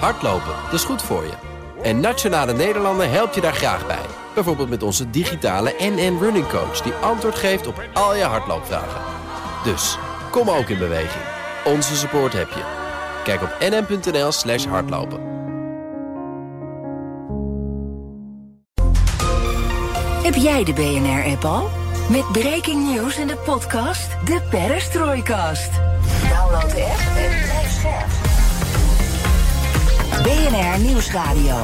Hardlopen, dat is goed voor je. En Nationale Nederlanden helpt je daar graag bij. Bijvoorbeeld met onze digitale NN Running Coach... die antwoord geeft op al je hardloopvragen. Dus, kom ook in beweging. Onze support heb je. Kijk op nn.nl slash hardlopen. Heb jij de BNR-app al? Met breaking news in de podcast De Perestroikast. Download de app en blijf scherp. BNR Nieuwsradio.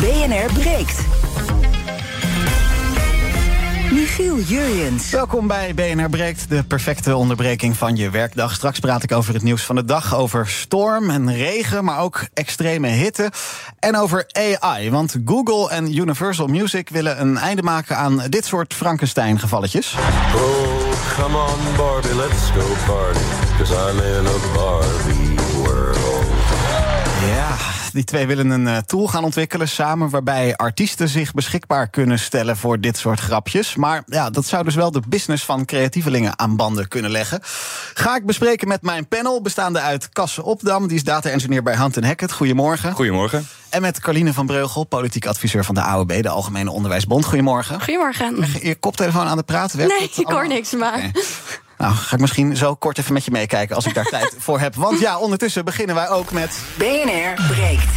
BNR breekt. Michiel Jurjens. Welkom bij BNR Breekt, de perfecte onderbreking van je werkdag. Straks praat ik over het nieuws van de dag, over storm en regen, maar ook extreme hitte. En over AI, want Google en Universal Music willen een einde maken aan dit soort Frankenstein-gevalletjes. Oh, come on Barbie, let's go party. Cause I'm in a Barbie die twee willen een eh, tool gaan ontwikkelen samen... waarbij artiesten zich beschikbaar kunnen stellen voor dit soort grapjes. Maar ja, dat zou dus wel de business van creatievelingen aan banden kunnen leggen. Ga ik bespreken met mijn panel, bestaande uit Kasse Opdam... die is data-engineer bij Hunt Hackett. Goedemorgen. Goedemorgen. En met Carline van Breugel, politiek adviseur van de AOB... de Algemene Onderwijsbond. Goedemorgen. Goedemorgen. Je koptelefoon aan de praat? Werkt Nee, ik hoor niks, maar... Nou, ga ik misschien zo kort even met je meekijken als ik daar tijd voor heb. Want ja, ondertussen beginnen wij ook met BNR breekt.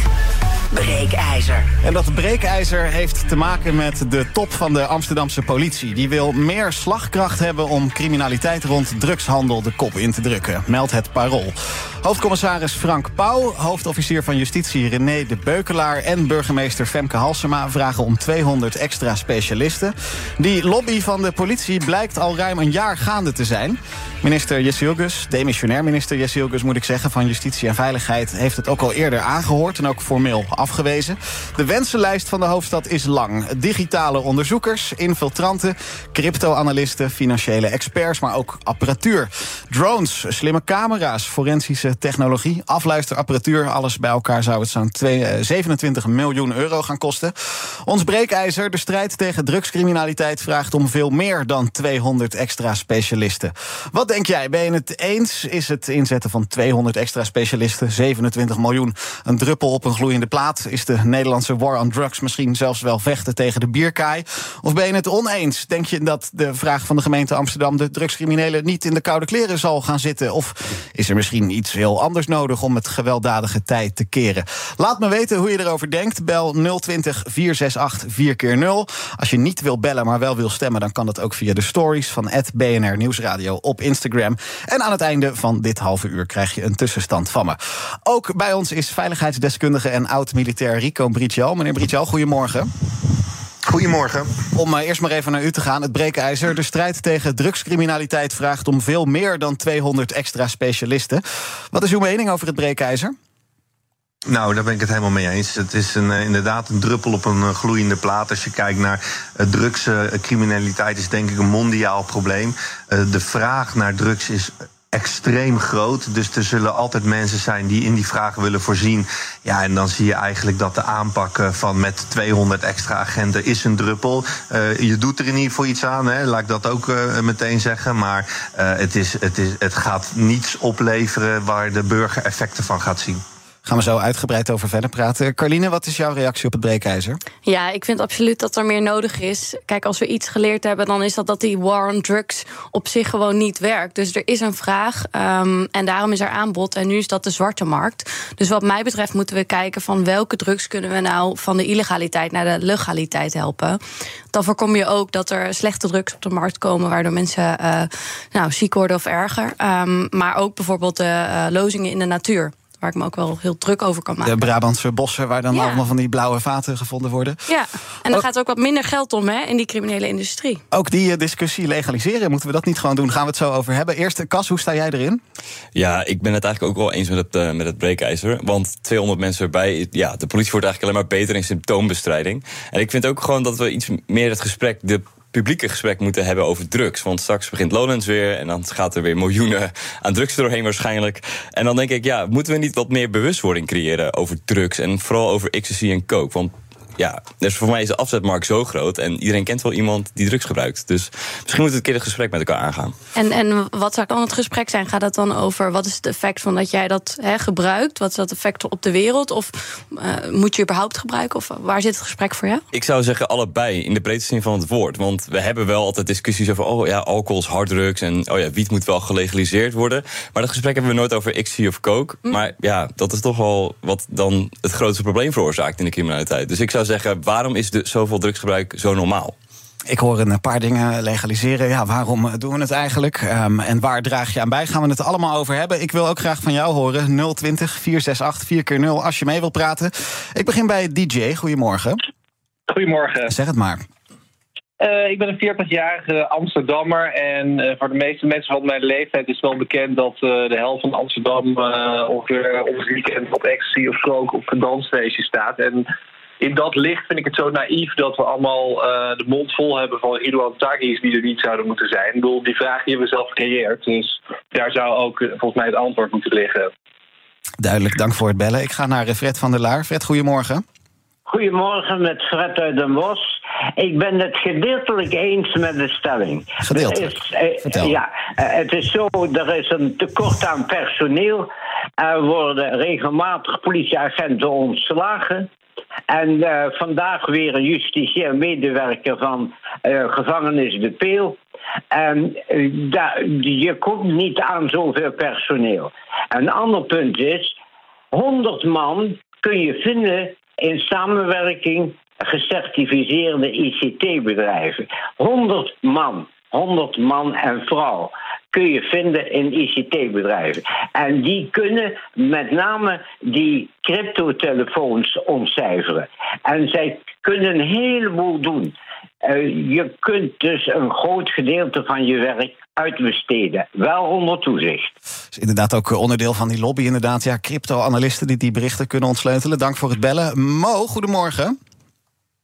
Breekijzer. En dat breekijzer heeft te maken met de top van de Amsterdamse politie. Die wil meer slagkracht hebben om criminaliteit rond drugshandel de kop in te drukken, meldt het Parool. Hoofdcommissaris Frank Pauw, hoofdofficier van Justitie René de Beukelaar en burgemeester Femke Halsema vragen om 200 extra specialisten. Die lobby van de politie blijkt al ruim een jaar gaande te zijn. Minister Jessilgus, demissionair minister Jessilgus moet ik zeggen, van Justitie en Veiligheid, heeft het ook al eerder aangehoord en ook formeel afgewezen. De wensenlijst van de hoofdstad is lang. Digitale onderzoekers, infiltranten, crypto-analisten, financiële experts, maar ook apparatuur. Drones, slimme camera's, forensische technologie, afluisterapparatuur. Alles bij elkaar zou het zo'n twee- eh, 27 miljoen euro gaan kosten. Ons breekijzer, de strijd tegen drugscriminaliteit, vraagt om veel meer dan 200 extra specialisten. Wat denk jij? Ben je het eens? Is het inzetten van 200 extra specialisten, 27 miljoen, een druppel op een gloeiende plaat? Is de Nederlandse war on drugs misschien zelfs wel vechten tegen de bierkaai? Of ben je het oneens? Denk je dat de vraag van de gemeente Amsterdam de drugscriminelen niet in de koude kleren zal gaan zitten? Of is er misschien iets anders nodig om het gewelddadige tijd te keren? Laat me weten hoe je erover denkt. Bel 020 468 4 keer 0 Als je niet wil bellen, maar wel wil stemmen, dan kan dat ook via de stories van BNR Nieuwsradio op Instagram. En aan het einde van dit halve uur krijg je een tussenstand van me. Ook bij ons is veiligheidsdeskundige en oud-militair Rico Brietjal. Meneer Brietjal, goedemorgen. Goedemorgen. Om eh, eerst maar even naar u te gaan, het breekijzer. De strijd tegen drugscriminaliteit vraagt om veel meer dan 200 extra specialisten. Wat is uw mening over het breekijzer? Nou, daar ben ik het helemaal mee eens. Het is een, eh, inderdaad een druppel op een eh, gloeiende plaat. Als je kijkt naar uh, drugscriminaliteit, is denk ik een mondiaal probleem. Uh, de vraag naar drugs is extreem groot. Dus er zullen altijd mensen zijn die in die vraag willen voorzien. Ja, en dan zie je eigenlijk dat de aanpak eh, van met 200 extra agenten is een druppel. Uh, je doet er in ieder geval iets aan, hè, laat ik dat ook uh, meteen zeggen. Maar het, is, het, is, het gaat niets opleveren waar de burger effecten van gaat zien. Gaan we zo uitgebreid over verder praten. Carline, wat is jouw reactie op het breekijzer? Ja, ik vind absoluut dat er meer nodig is. Kijk, als we iets geleerd hebben, dan is dat dat die war on drugs op zich gewoon niet werkt. Dus er is een vraag um, en daarom is er aanbod. En nu is dat de zwarte markt. Dus wat mij betreft moeten we kijken van welke drugs kunnen we nou van de illegaliteit naar de legaliteit helpen. Dan voorkom je ook dat er slechte drugs op de markt komen, waardoor mensen uh, nou, ziek worden of erger. Um, maar ook bijvoorbeeld de uh, lozingen in de natuur waar ik me ook wel heel druk over kan maken. De Brabantse bossen, waar dan ja. allemaal van die blauwe vaten gevonden worden. Ja, en ook, gaat ook wat minder geld om hè, in die criminele industrie. Ook die discussie legaliseren, moeten we dat niet gewoon doen? Gaan we het zo over hebben. Eerst, Cas, hoe sta jij erin? Ja, ik ben het eigenlijk ook wel eens met het, uh, met het breekijzer. Want 200 mensen erbij, ja, de politie wordt eigenlijk alleen maar beter in symptoombestrijding. En ik vind ook gewoon dat we iets meer het gesprek... de publieke gesprek moeten hebben over drugs. Want straks begint Lowlands weer en dan gaat er weer miljoenen aan drugs doorheen waarschijnlijk. En dan denk ik, ja, moeten we niet wat meer bewustwording creëren over drugs en vooral over ecstasy en coke? Want ja, dus voor mij is de afzetmarkt zo groot. En iedereen kent wel iemand die drugs gebruikt. Dus misschien moeten we een keer een gesprek met elkaar aangaan. En, en wat zou dan het gesprek zijn? Gaat het dan over wat is het effect van dat jij dat hè, gebruikt? Wat is dat effect op de wereld? Of uh, moet je überhaupt gebruiken? Of waar zit het gesprek voor jou? Ik zou zeggen allebei, in de breedste zin van het woord. Want we hebben wel altijd discussies over... oh ja, alcohol is harddrugs en oh ja, wiet moet wel gelegaliseerd worden. Maar dat gesprek hebben we nooit over XC of coke. Mm. Maar ja, dat is toch wel wat dan het grootste probleem veroorzaakt in de criminaliteit. Dus ik zou zeggen, waarom is de, zoveel drugsgebruik zo normaal? Ik hoor een paar dingen legaliseren. Ja, waarom doen we het eigenlijk? Um, en waar draag je aan bij? Gaan we het allemaal over hebben? Ik wil ook graag van jou horen. 020 468 4 keer 0 als je mee wilt praten. Ik begin bij DJ. Goedemorgen. Goedemorgen. Zeg het maar. Uh, ik ben een 40-jarige Amsterdammer. En uh, voor de meeste mensen van mijn leeftijd is wel bekend dat uh, de helft van Amsterdam ongeveer op het weekend op ecstasy of coke of een dansfeestje staat. En in dat licht vind ik het zo naïef dat we allemaal uh, de mond vol hebben van Ridouan Tagis die er niet zouden moeten zijn. Ik bedoel, die vraag die hebben we zelf gecreëerd. Dus daar zou ook uh, volgens mij het antwoord moeten liggen. Duidelijk, dank voor het bellen. Ik ga naar eh, Fred van der Laar. Fred, goedemorgen. Goedemorgen met Fred uit Den Bosch. Ik ben het gedeeltelijk eens met de stelling. Gedeeltelijk? Is, ja, het is zo, er is een tekort aan personeel. Er worden regelmatig politieagenten ontslagen. En uh, vandaag weer een justitieel medewerker van uh, gevangenis De Peel. En da, je komt niet aan zoveel personeel. Een ander punt is, 100 man kun je vinden in samenwerking gecertificeerde ICT-bedrijven. 100 man. 100 man en vrouw kun je vinden in ICT-bedrijven. En die kunnen met name die cryptotelefoons ontcijferen. En zij kunnen een heleboel doen. Uh, je kunt dus een groot gedeelte van je werk uitbesteden. Wel onder toezicht. is inderdaad ook onderdeel van die lobby. Inderdaad, ja, crypto-analisten die die berichten kunnen ontsleutelen. Dank voor het bellen. Mo, goedemorgen.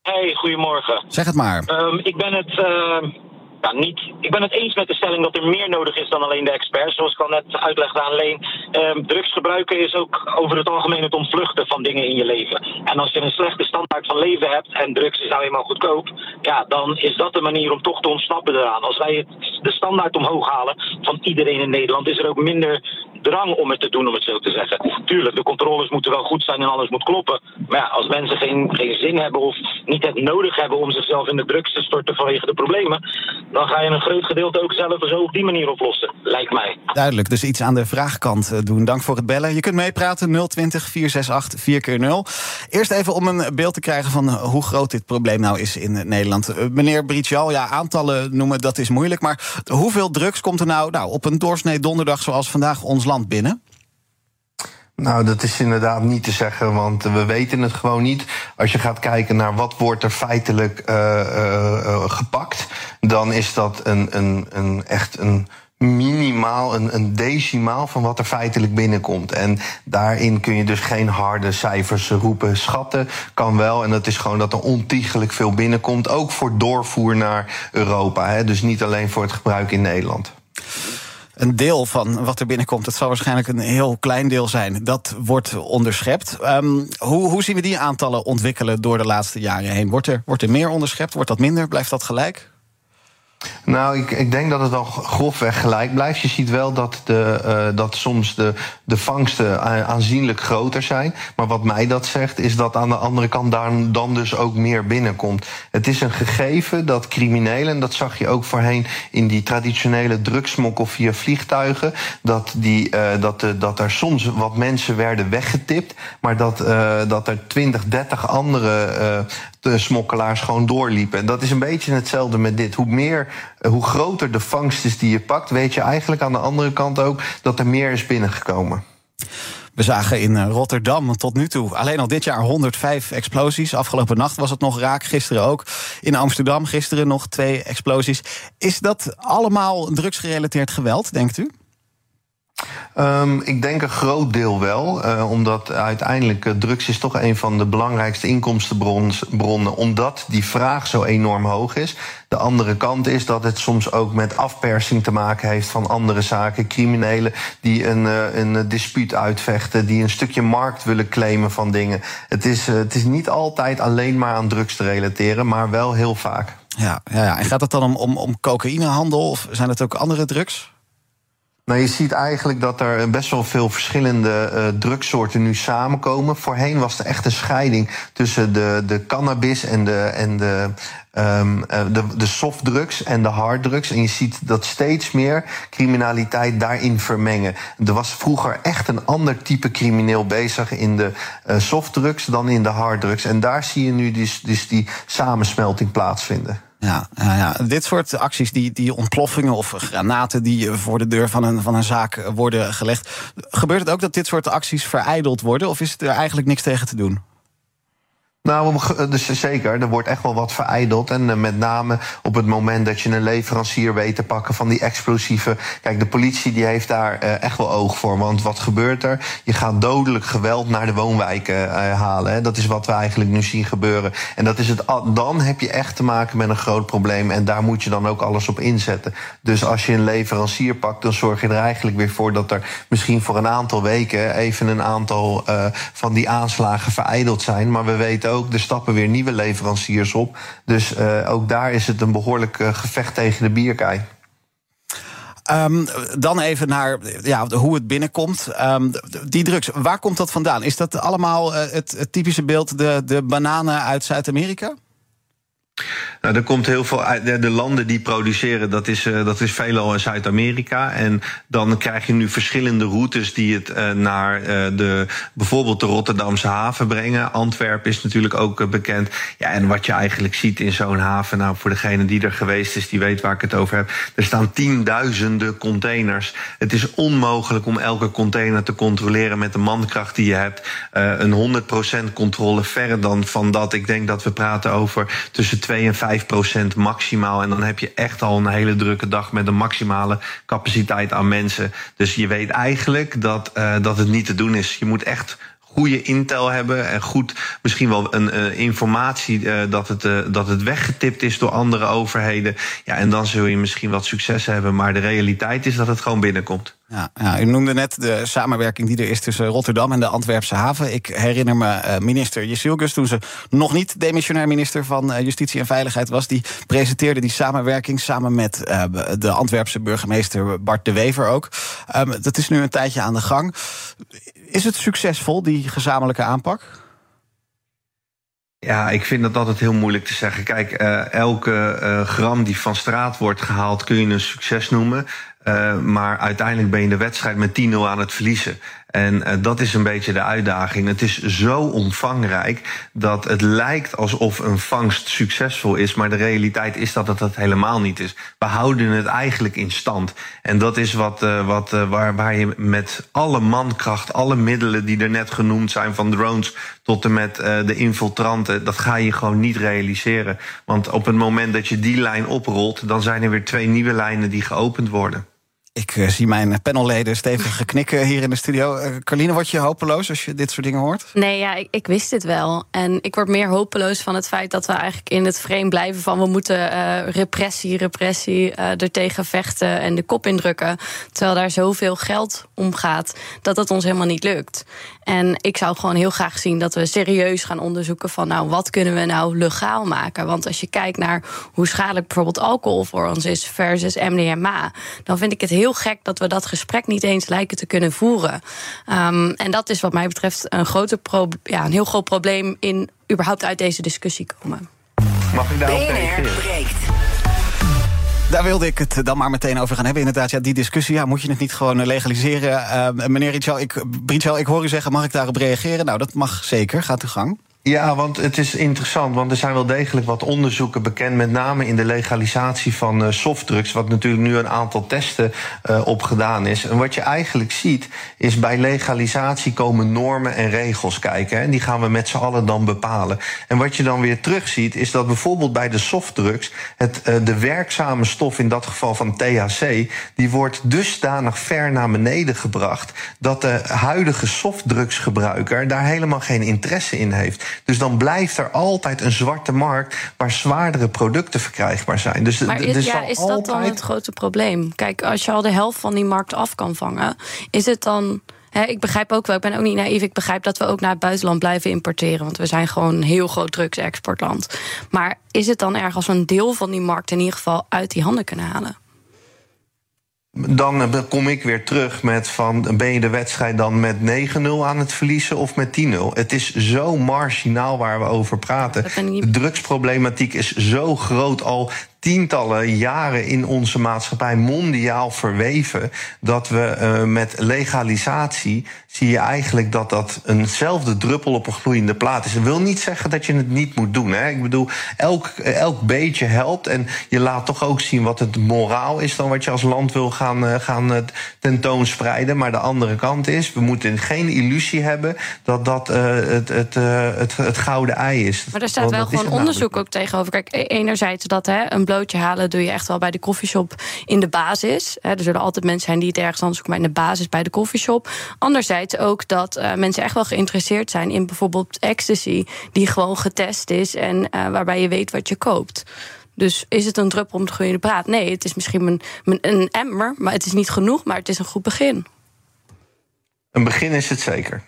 Hey, goedemorgen. Zeg het maar. Um, ik ben het... Uh ja, niet, ik ben het eens met de stelling dat er meer nodig is dan alleen de experts. Zoals ik al net uitlegde aan Leen. Um, drugs gebruiken is ook over het algemeen het ontvluchten van dingen in je leven. En als je een slechte standaard van leven hebt en drugs is nou eenmaal goedkoop, ja, dan is dat de manier om toch te ontsnappen eraan. Als wij de standaard omhoog halen van iedereen in Nederland, is er ook minder drang om het te doen, om het zo te zeggen. Tuurlijk, de controles moeten wel goed zijn en alles moet kloppen. Maar ja, als mensen geen, geen zin hebben of niet het nodig hebben om zichzelf in de drugs te storten vanwege de problemen, dan ga je een groot gedeelte ook zelf zo op die manier oplossen, lijkt mij. Duidelijk, dus iets aan de vraagkant eh, doen. Dank voor het bellen. Je kunt meepraten 020 468 4 keer 0 Eerst even om een beeld te krijgen van hoe groot dit probleem nou is in Nederland. Eh, meneer Britjal, ja, aantallen noemen dat is moeilijk, maar hoeveel drugs komt er nou, nou op een doorsnee donderdag zoals vandaag ons land binnen? Nou, dat is inderdaad niet te zeggen, want we weten het gewoon niet. Als je gaat kijken naar wat wordt er feitelijk uh, uh, gepakt, dan is dat een, een, een echt een minimaal, een, een decimaal van wat er feitelijk binnenkomt. En daarin kun je dus geen harde cijfers roepen. Schatten kan wel, en dat is gewoon dat er ontiegelijk veel binnenkomt. Ook voor doorvoer naar Europa. Hè? Dus niet alleen voor het gebruik in Nederland een deel van wat er binnenkomt, het zal waarschijnlijk een heel klein deel zijn, dat wordt onderschept. Um, hoe, hoe zien we die aantallen ontwikkelen door de laatste jaren heen? Wordt er, wordt er meer onderschept? Wordt dat minder? Blijft dat gelijk? Nou, ik, ik denk dat het wel grofweg gelijk blijft. Je ziet wel dat, de, uh, dat soms de, de vangsten aanzienlijk groter zijn. Maar wat mij dat zegt, is dat aan de andere kant daar dan dus ook meer binnenkomt. Het is een gegeven dat criminelen, en dat zag je ook voorheen in die traditionele drugsmokkel via vliegtuigen, dat, die, uh, dat, dat er soms wat mensen werden weggetipt, maar dat, dat er 20, 30 andere de smokkelaars gewoon doorliepen. En dat is een beetje hetzelfde met dit. Hoe meer, eh, hoe groter de vangst is die je pakt, weet je eigenlijk aan de andere kant ook dat er meer is binnengekomen. We zagen in eh, Rotterdam tot nu toe alleen al dit jaar 105 explosies. Afgelopen nacht was het nog raak, gisteren ook. In Amsterdam gisteren nog twee explosies. Is dat allemaal drugsgerelateerd geweld, denkt u? Um, ik denk een groot deel wel. Uh, omdat uiteindelijk uh, drugs is toch een van de belangrijkste inkomstenbronnen. Omdat die vraag zo enorm hoog is. De andere kant is dat het soms ook met afpersing te maken heeft van andere zaken. Criminelen die een, uh, een dispuut uitvechten. Die een stukje markt willen claimen van dingen. Het is, het is niet altijd alleen maar aan drugs te relateren. Maar wel heel vaak. Ja, ja, ja. en gaat het dan om, om, om cocaïnehandel? Of zijn het ook andere drugs? Nou, je ziet eigenlijk dat er best wel veel verschillende uh, drugsoorten nu samenkomen. Voorheen was er echt een scheiding tussen de, de cannabis en de, en de, um, uh, de, de softdrugs en de harddrugs. En je ziet dat steeds meer criminaliteit daarin vermengen. Er was vroeger echt een ander type crimineel bezig in de uh, softdrugs dan in de harddrugs. En daar zie je nu dus, dus die samensmelting plaatsvinden. Ja, ja, ja, dit soort acties, die, die ontploffingen of granaten die voor de deur van een, van een zaak worden gelegd. Gebeurt het ook dat dit soort acties verijdeld worden? Of is er eigenlijk niks tegen te doen? Nou, dus zeker. Er wordt echt wel wat vereideld. En eh, met name op het moment dat je een leverancier weet te pakken van die explosieve. Kijk, de politie die heeft daar uh, echt wel oog voor. Want wat gebeurt er? Je gaat dodelijk geweld naar de woonwijken uh, halen. Dat is wat we eigenlijk nu zien gebeuren. En dat is het, dan heb je echt te maken met een groot probleem. En daar moet je dan ook alles op inzetten. Dus als je een leverancier pakt, dan zorg je er eigenlijk weer voor dat er misschien voor een aantal weken even een aantal van die aanslagen vereideld zijn. Maar we weten ook ook, er stappen weer nieuwe leveranciers op. Dus uh, ook daar is het een behoorlijk uh, gevecht tegen de bierkei. Um, dan even naar ja, hoe het binnenkomt. Um, die drugs, waar komt dat vandaan? Is dat allemaal uh, het, het, typische beeld, de, de bananen uit Zuid-Amerika? Nou, er komt heel veel uit. De landen die produceren, dat is, uh, dat is veelal in Zuid-Amerika. En dan krijg je nu verschillende routes die het uh, naar uh, de, bijvoorbeeld de Rotterdamse haven brengen. Antwerpen is natuurlijk ook bekend. Ja, en wat je eigenlijk ziet in zo'n haven, nou voor degene die er geweest is, die weet waar ik het over heb. Er staan tienduizenden containers. Het is onmogelijk om elke container te controleren met de mankracht die je hebt. een 100% controle verre dan van dat. Ik denk dat we praten over tussen 2 en 5 procent maximaal. En dan heb je echt al een hele drukke dag met een maximale capaciteit aan mensen. Dus je weet eigenlijk dat, uh, dat het niet te doen is. Je moet echt goede intel hebben en goed misschien wel een uh, informatie uh, dat, het, uh, dat het weggetipt is door andere overheden. Ja, en dan zul je misschien wat succes hebben. Maar de realiteit is dat het gewoon binnenkomt. Ja, ja, u noemde net de samenwerking die er is tussen Rotterdam en de Antwerpse haven. Ik herinner me minister Jesilgus, toen ze nog niet demissionair minister van Justitie en Veiligheid was, die presenteerde die samenwerking samen met de Antwerpse burgemeester Bart de Wever ook. Um, dat is nu een tijdje aan de gang. Is het succesvol, die gezamenlijke aanpak? Ja, ik vind dat altijd heel moeilijk te zeggen. Kijk, uh, elke uh, gram die van straat wordt gehaald kun je een succes noemen. Uh, maar uiteindelijk ben je de wedstrijd met 10-0 aan het verliezen. En uh, dat is een beetje de uitdaging. Het is zo omvangrijk dat het lijkt alsof een vangst succesvol is, maar de realiteit is dat het dat helemaal niet is. We houden het eigenlijk in stand. En dat is wat, uh, wat, waar je met alle mankracht, alle middelen die er net genoemd zijn, van drones tot en met de infiltranten, dat ga je gewoon niet realiseren. Want op het moment dat je die lijn oprolt, dan zijn er weer twee nieuwe lijnen die geopend worden. Ik uh, zie mijn panelleden stevig geknikken hier in de studio. Uh, Carline, word je hopeloos als je dit soort dingen hoort? Nee, ja, ik, ik, wist dit wel. En ik word meer hopeloos van het feit dat we eigenlijk in het frame blijven van we moeten uh, repressie, repressie er tegen vechten en de kop indrukken. Terwijl daar zoveel geld om gaat dat het ons helemaal niet lukt. En ik zou gewoon heel graag zien dat we serieus gaan onderzoeken van nou, wat kunnen we nou legaal maken? Want als je kijkt naar hoe schadelijk bijvoorbeeld alcohol voor ons is versus MDMA, dan vind ik het heel gek dat we dat gesprek niet eens lijken te kunnen voeren. Um, en dat is wat mij betreft een, grote pro ja, een heel groot probleem in überhaupt uit deze discussie komen. Mag ik daarop reageren? Daar wilde ik het dan maar meteen over gaan hebben. Inderdaad, ja, die discussie, ja, moet je het niet gewoon legaliseren? Uh, meneer Richel, ik, Richel, ik hoor u zeggen, mag ik daarop reageren? Nou, dat mag zeker. Gaat uw gang. Ja, want het is interessant, want er zijn wel degelijk wat onderzoeken bekend, met name in de legalisatie van uh, softdrugs, wat natuurlijk nu een aantal testen uh, op gedaan is. En wat je eigenlijk ziet, is bij legalisatie komen normen en regels kijken. En die gaan we met z'n allen dan bepalen. En wat je dan weer terugziet, is dat bijvoorbeeld bij de softdrugs het, uh, de werkzame stof, in dat geval van THC, die wordt dusdanig ver naar beneden gebracht dat de huidige softdrugsgebruiker daar helemaal geen interesse in heeft. Dus dan blijft er altijd een zwarte markt waar zwaardere producten verkrijgbaar zijn. Dus, maar is, dus ja, is dat dan het grote probleem? Kijk, als je al de helft van die markt af kan vangen, is het dan. He, ik begrijp ook wel, ik ben ook niet naïef. Ik begrijp dat we ook naar het buitenland blijven importeren. Want we zijn gewoon een heel groot drugsexportland. Maar is het dan erg als we een deel van die markt in ieder geval uit die handen kunnen halen? Dan kom ik weer terug met van ben je de wedstrijd dan met 9-0 aan het verliezen of met 10-0? Het is zo marginaal waar we over praten. De drugsproblematiek is zo groot al tientallen jaren in onze maatschappij mondiaal verweven. Dat we uh, met legalisatie zie je eigenlijk dat dat eenzelfde druppel op een gloeiende plaat is. Dat wil niet zeggen dat je het niet moet doen. Hè? Ik bedoel, elk, elk beetje helpt. En je laat toch ook zien wat het moraal is dan wat je als land wil gaan, uh, gaan tentoonspreiden. Maar de andere kant is, we moeten geen illusie hebben dat dat uh, het, het, het, het, gouden ei is. Maar er staat wel gewoon onderzoek ook tegenover. Kijk, e-, enerzijds dat hè, een blootje halen doe je echt wel bij de koffieshop in de basis. Er zullen altijd mensen zijn die het ergens anders zoeken, maar in de basis bij de koffieshop. Anderzijds ook dat uh, mensen echt wel geïnteresseerd zijn in bijvoorbeeld ecstasy, die gewoon getest is en uh, waarbij je weet wat je koopt. Dus is het een druppel om te groeien praat? Nee, het is misschien een, een emmer, maar het is niet genoeg, maar het is een goed begin. Een begin is het zeker.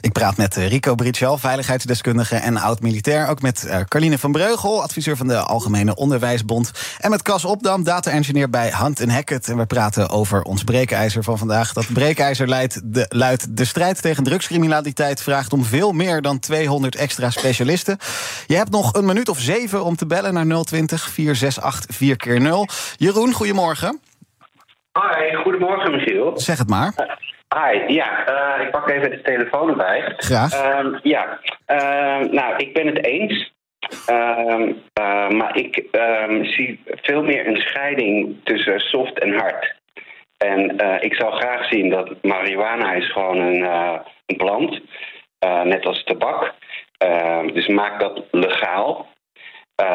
Ik praat met eh, Rico Britschel, veiligheidsdeskundige en oud-militair. Ook met uh, Carline van Breugel, adviseur van de Algemene Onderwijsbond. En met Cas Opdam, data-engineer bij Hunt Hackett. En we praten over ons breekijzer van vandaag. Dat breekijzer leidt de, luidt de strijd tegen drugscriminaliteit... vraagt om veel meer dan 200 extra specialisten. Je hebt nog een minuut of zeven om te bellen naar 020 468 4 keer 0 Jeroen, goedemorgen. Hoi, goedemorgen Michiel. Zeg het maar. Hi, ja, uh, ik pak even de telefoon erbij. Graag. Uh, ja, uh, nou, ik ben het eens. Ehm, maar ik ehm, zie veel meer een scheiding tussen soft en hard. En ik zou graag zien dat marihuana is gewoon een, een plant, net als tabak. dus maak dat legaal.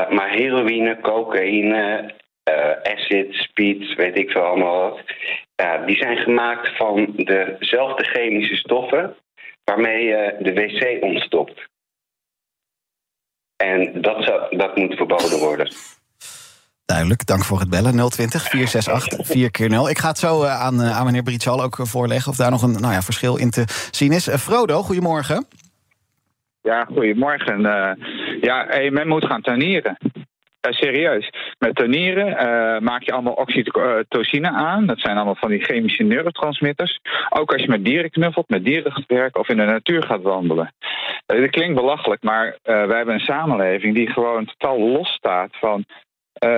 maar heroïne, cocaïne, acid, speed, weet ik veel allemaal wat. Ja, die zijn gemaakt van dezelfde chemische stoffen waarmee je de wc ontstopt. En dat, zou, dat moet verboden worden. Duidelijk, dank voor het bellen. 020 468 4 keer 0 Ik ga het zo aan, aan meneer Britschal ook voorleggen... of daar nog een nou ja, verschil in te zien is. Frodo, goedemorgen. Ja, goedemorgen. Uh, ja, hey, men moet gaan tuinieren. Uh, serieus. Met tonieren uh, maak je allemaal oxytocine aan. Dat zijn allemaal van die chemische neurotransmitters. Ook als je met dieren knuffelt, met dieren gaat werken of in de natuur gaat wandelen. Uh, dat klinkt belachelijk, maar wij hebben een samenleving die gewoon totaal los staat van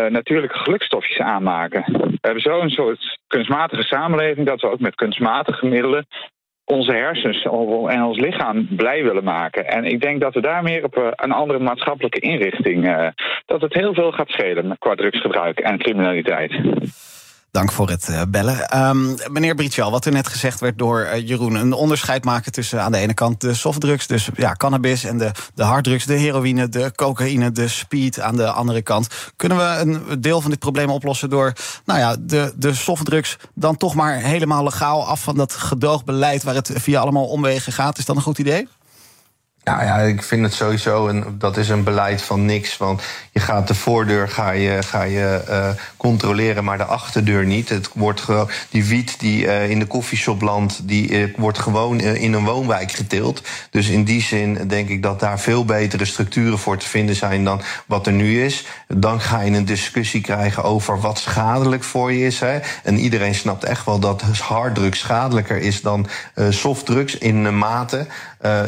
natuurlijke gelukstofjes aanmaken. We hebben zo'n soort kunstmatige samenleving dat we ook met kunstmatige middelen onze hersens en ons lichaam blij willen maken. En ik denk dat we daar meer op eh, een andere maatschappelijke inrichting... Uh, dat het heel veel gaat schelen qua drugsgebruik en criminaliteit. Dank voor het uh, bellen. Um, meneer Britschel, wat er net gezegd werd door uh, Jeroen... een onderscheid maken tussen aan de ene kant de softdrugs... dus ja, cannabis en de, de harddrugs, de heroïne, de cocaïne, de speed... aan de andere kant. Kunnen we een deel van dit probleem oplossen door nou ja, de, de softdrugs... dan toch maar helemaal legaal af van dat gedoogbeleid... waar het via allemaal omwegen gaat? Is dat een goed idee? Ja, ja, ik vind het sowieso, een, dat is een beleid van niks. Want je gaat de voordeur ga je, ga je uh, controleren, maar de achterdeur niet. Het wordt gewoon, die wiet die uh, in de koffieshop landt, die uh, wordt gewoon in een woonwijk geteeld. Dus in die zin denk ik dat daar veel betere structuren voor te vinden zijn dan wat er nu is. Dan ga je een discussie krijgen over wat schadelijk voor je is. Hè. En iedereen snapt echt wel dat harddrugs schadelijker is dan softdrugs in mate.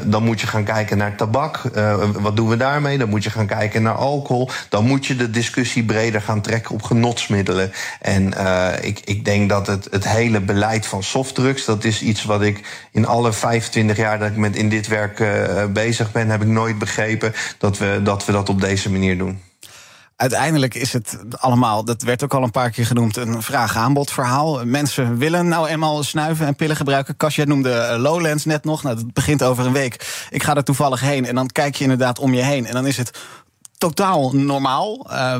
Dan moet je gaan kijken naar tabak. Uh, wat doen we daarmee? Dan moet je gaan kijken naar alcohol. Dan moet je de discussie breder gaan trekken op genotsmiddelen. En uh, ik, ik denk dat het, het hele beleid van softdrugs, dat is iets wat ik in alle 25 jaar dat ik met in dit werk uh, bezig ben, heb ik nooit begrepen dat we, dat we dat op deze manier doen uiteindelijk is het allemaal, dat werd ook al een paar keer genoemd, een vraag-aanbod verhaal. Mensen willen nou eenmaal snuiven en pillen gebruiken. Kasja noemde eh, Lowlands net nog. Nou, dat begint over een week. Ik ga er toevallig heen en dan kijk je inderdaad om je heen. En dan is het totaal normaal. Uh,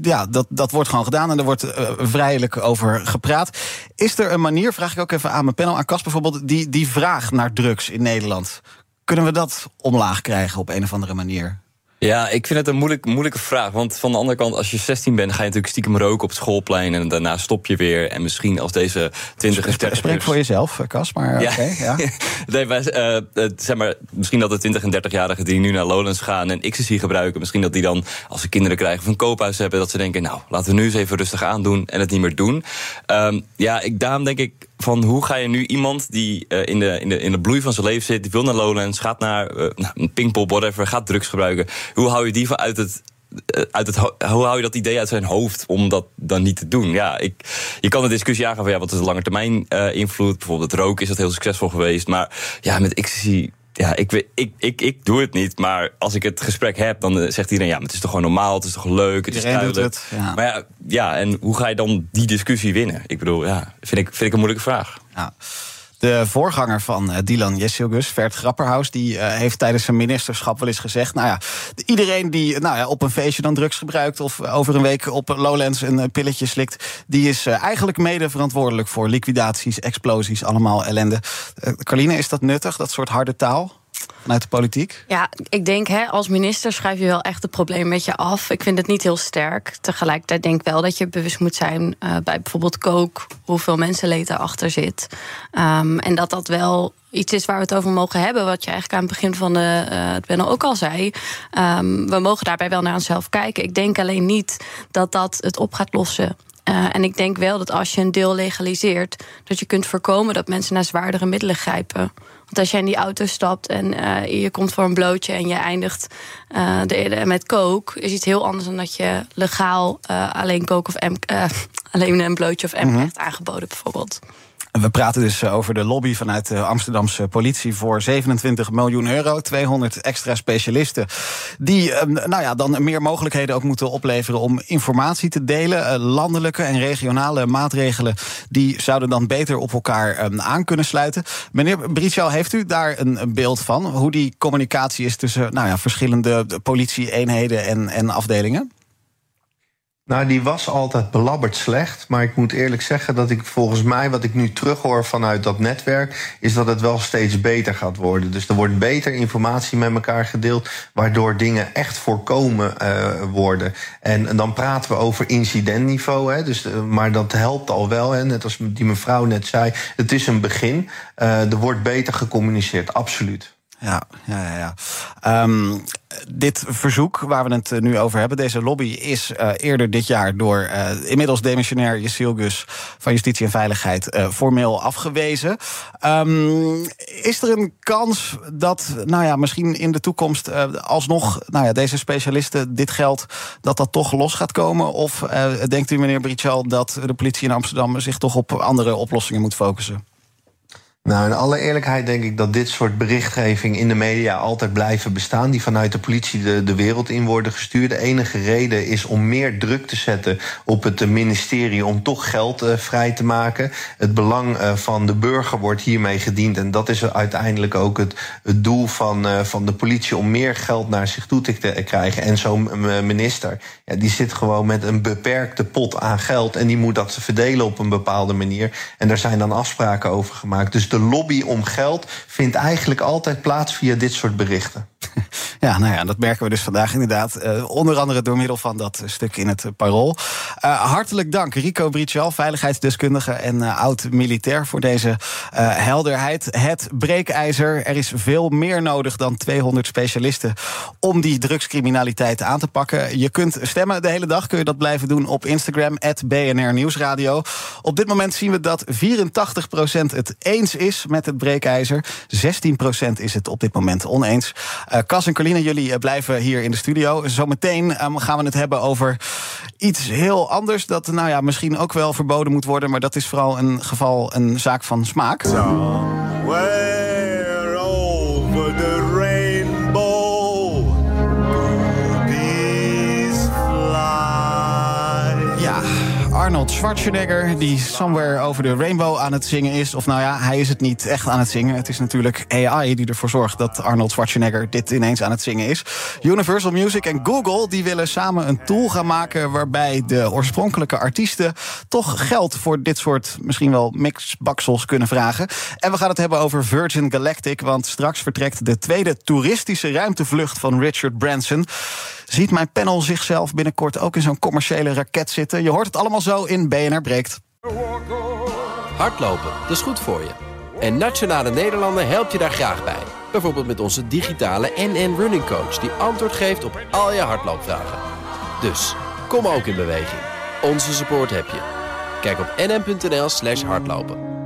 ja, dat, dat wordt gewoon gedaan en er wordt uh, vrijelijk over gepraat. Is er een manier, vraag ik ook even aan mijn panel, aan Kas bijvoorbeeld, die, die vraag naar drugs in Nederland? Kunnen we dat omlaag krijgen op een of andere manier? Ja, ik vind het een moeilijk, moeilijke vraag. Want van de andere kant, als je 16 bent, ga je natuurlijk stiekem roken op het schoolplein. En daarna stop je weer. En misschien als deze 20 en 30 Spreek voor jezelf, eh, Cas. Maar ja. ja. nee, maar, uh, zeg maar, misschien dat de 20 en 30-jarigen die nu naar Lowlands gaan en ecstasy gebruiken, misschien dat die dan, als ze kinderen krijgen of een koophuis hebben, dat ze denken, nou, laten we nu eens even rustig aandoen en het niet meer doen. Um, ja, ik, daarom denk ik, van hoe ga je nu iemand die uh, in, de, in, de, in de bloei van zijn leven zit, die wil naar Lowlands, gaat naar een pingpop, whatever, gaat drugs gebruiken. Hoe hou je die van uit het. Uh, uit het, hoe hou je dat idee uit zijn hoofd om dat dan niet te doen? Ja, ik, je kan de discussie aangaan van ja, wat is de lange termijn invloed? Bijvoorbeeld roken is dat heel succesvol geweest. Maar ja, met ecstasy ja, ik, ik, ik, ik doe het niet. Maar als ik het gesprek heb, dan eh, zegt iedereen... ja, maar het is toch gewoon normaal, het is toch leuk, het is duidelijk. Het, ja. Maar ja, ja, en hoe ga je dan die discussie winnen? Ik bedoel, ja, vind ik, vind ik een moeilijke vraag. Ja. De voorganger van uh, Dylan Jessilgus, Vert Grapperhaus, die uh, heeft tijdens zijn ministerschap wel eens gezegd: Nou ja, iedereen die nou ja, op een feestje dan drugs gebruikt of over een week op Lowlands een pilletje slikt, die is eigenlijk mede verantwoordelijk voor liquidaties, explosies, allemaal ellende. Carline, is dat nuttig, dat soort harde taal? Vanuit de politiek? Ja, ik denk hè, als minister schrijf je wel echt het probleem met je af. Ik vind het niet heel sterk. Tegelijkertijd denk ik wel dat je bewust moet zijn uh, bij bijvoorbeeld kook, hoeveel mensenleed daarachter zit. Um, en dat dat wel iets is waar we het over mogen hebben. Wat je eigenlijk aan het begin van de uh, het panel ook al zei. Um, we mogen daarbij wel naar onszelf kijken. Ik denk alleen niet dat dat het op gaat lossen. Uh, en ik denk wel dat als je een deel legaliseert, dat je kunt voorkomen dat mensen naar zwaardere middelen grijpen. Als jij in die auto stapt en uh, je komt voor een blootje en je eindigt uh, de, met coke, is iets heel anders dan dat je legaal uh, alleen coke of M, alleen een blootje of M mm -hmm. krijgt aangeboden, bijvoorbeeld. We praten dus eh, over de lobby vanuit de Amsterdamse politie voor 27 miljoen euro. 200 extra specialisten die ehm, nou ja, dan meer mogelijkheden ook moeten opleveren om informatie te delen. Eh, landelijke en regionale maatregelen die zouden dan beter op elkaar ehm, aan kunnen sluiten. Meneer Brichel, heeft u daar een beeld van? Hoe die communicatie is tussen nou ja, verschillende politie-eenheden en, en afdelingen? Nou, die was altijd belabberd slecht. Maar ik moet eerlijk zeggen dat ik volgens mij, wat ik nu terughoor vanuit dat netwerk, is dat het wel steeds beter gaat worden. Dus er wordt beter informatie met elkaar gedeeld, waardoor dingen echt voorkomen uh, worden. En, en, dan praten we over incidentniveau. Hè, dus, uh, maar dat helpt al wel. Hè, net als die mevrouw net zei. Het is een begin. Uh, er wordt beter gecommuniceerd, absoluut. Ja, ja, ja. Um, dit verzoek waar we het nu over hebben, deze lobby, is uh, eerder dit jaar door uh, inmiddels demissionair Jesil Gus van Justitie en Veiligheid formeel afgewezen. Um, is er een kans dat, nou ja, misschien in de toekomst alsnog, nou ja, deze specialisten dit geld, dat dat toch los gaat komen? Of denkt u, meneer Britschal, dat de politie in Amsterdam zich toch op andere oplossingen moet focussen? Nou, in alle eerlijkheid denk ik dat dit soort berichtgeving in de media altijd blijven bestaan. Die vanuit de politie de, de wereld in worden gestuurd. De enige reden is om meer druk te zetten op het ministerie om toch geld uh, vrij te maken. Het belang uh, van de burger wordt hiermee gediend. En dat is uiteindelijk ook het, het doel van, uh, van de politie om meer geld naar zich toe te krijgen. En zo'n minister, ja, die zit gewoon met een beperkte pot aan geld. En die moet dat verdelen op een bepaalde manier. En daar zijn dan afspraken over gemaakt. Dus de lobby om geld vindt eigenlijk altijd plaats via dit soort berichten. Ja, nou ja, dat merken we dus vandaag inderdaad. Uh, onder andere door middel van dat stuk in het uh, parool. Uh, hartelijk dank, Rico Brichel, veiligheidsdeskundige en oud-militair, voor deze helderheid. Het breekijzer. Er is veel meer nodig dan 200 specialisten om die drugscriminaliteit aan te pakken. Je kunt stemmen de hele dag, kun je dat blijven doen op Instagram, BNR Nieuwsradio. Op dit moment zien we dat 84% het eens is met het breekijzer. 16% is het op dit moment oneens. Cas en Carline, jullie eh, blijven hier in de studio. Zometeen um, gaan we het hebben over iets heel anders. Dat nou ja, misschien ook wel verboden moet worden. Maar dat is vooral een geval een zaak van smaak. Arnold Schwarzenegger, die Somewhere Over the Rainbow aan het zingen is. Of nou ja, hij is het niet echt aan het zingen. Het is natuurlijk AI die ervoor zorgt dat Arnold Schwarzenegger dit ineens aan het zingen is. Universal Music en Google die willen samen een tool gaan maken waarbij de oorspronkelijke artiesten toch geld voor dit soort misschien wel mixbaksels kunnen vragen. En we gaan het hebben over Virgin Galactic, want straks vertrekt de tweede toeristische ruimtevlucht van Richard Branson. Ziet mijn panel zichzelf binnenkort ook in zo'n commerciële raket zitten? Je hoort het allemaal zo in BNR Breekt. Hardlopen, dat is goed voor je. En Nationale Nederlanden helpt je daar graag bij. Bijvoorbeeld met onze digitale NN Running Coach... die antwoord geeft op al je hardloopvragen. Dus, kom ook in beweging. Onze support heb je. Kijk op nn.nl slash hardlopen.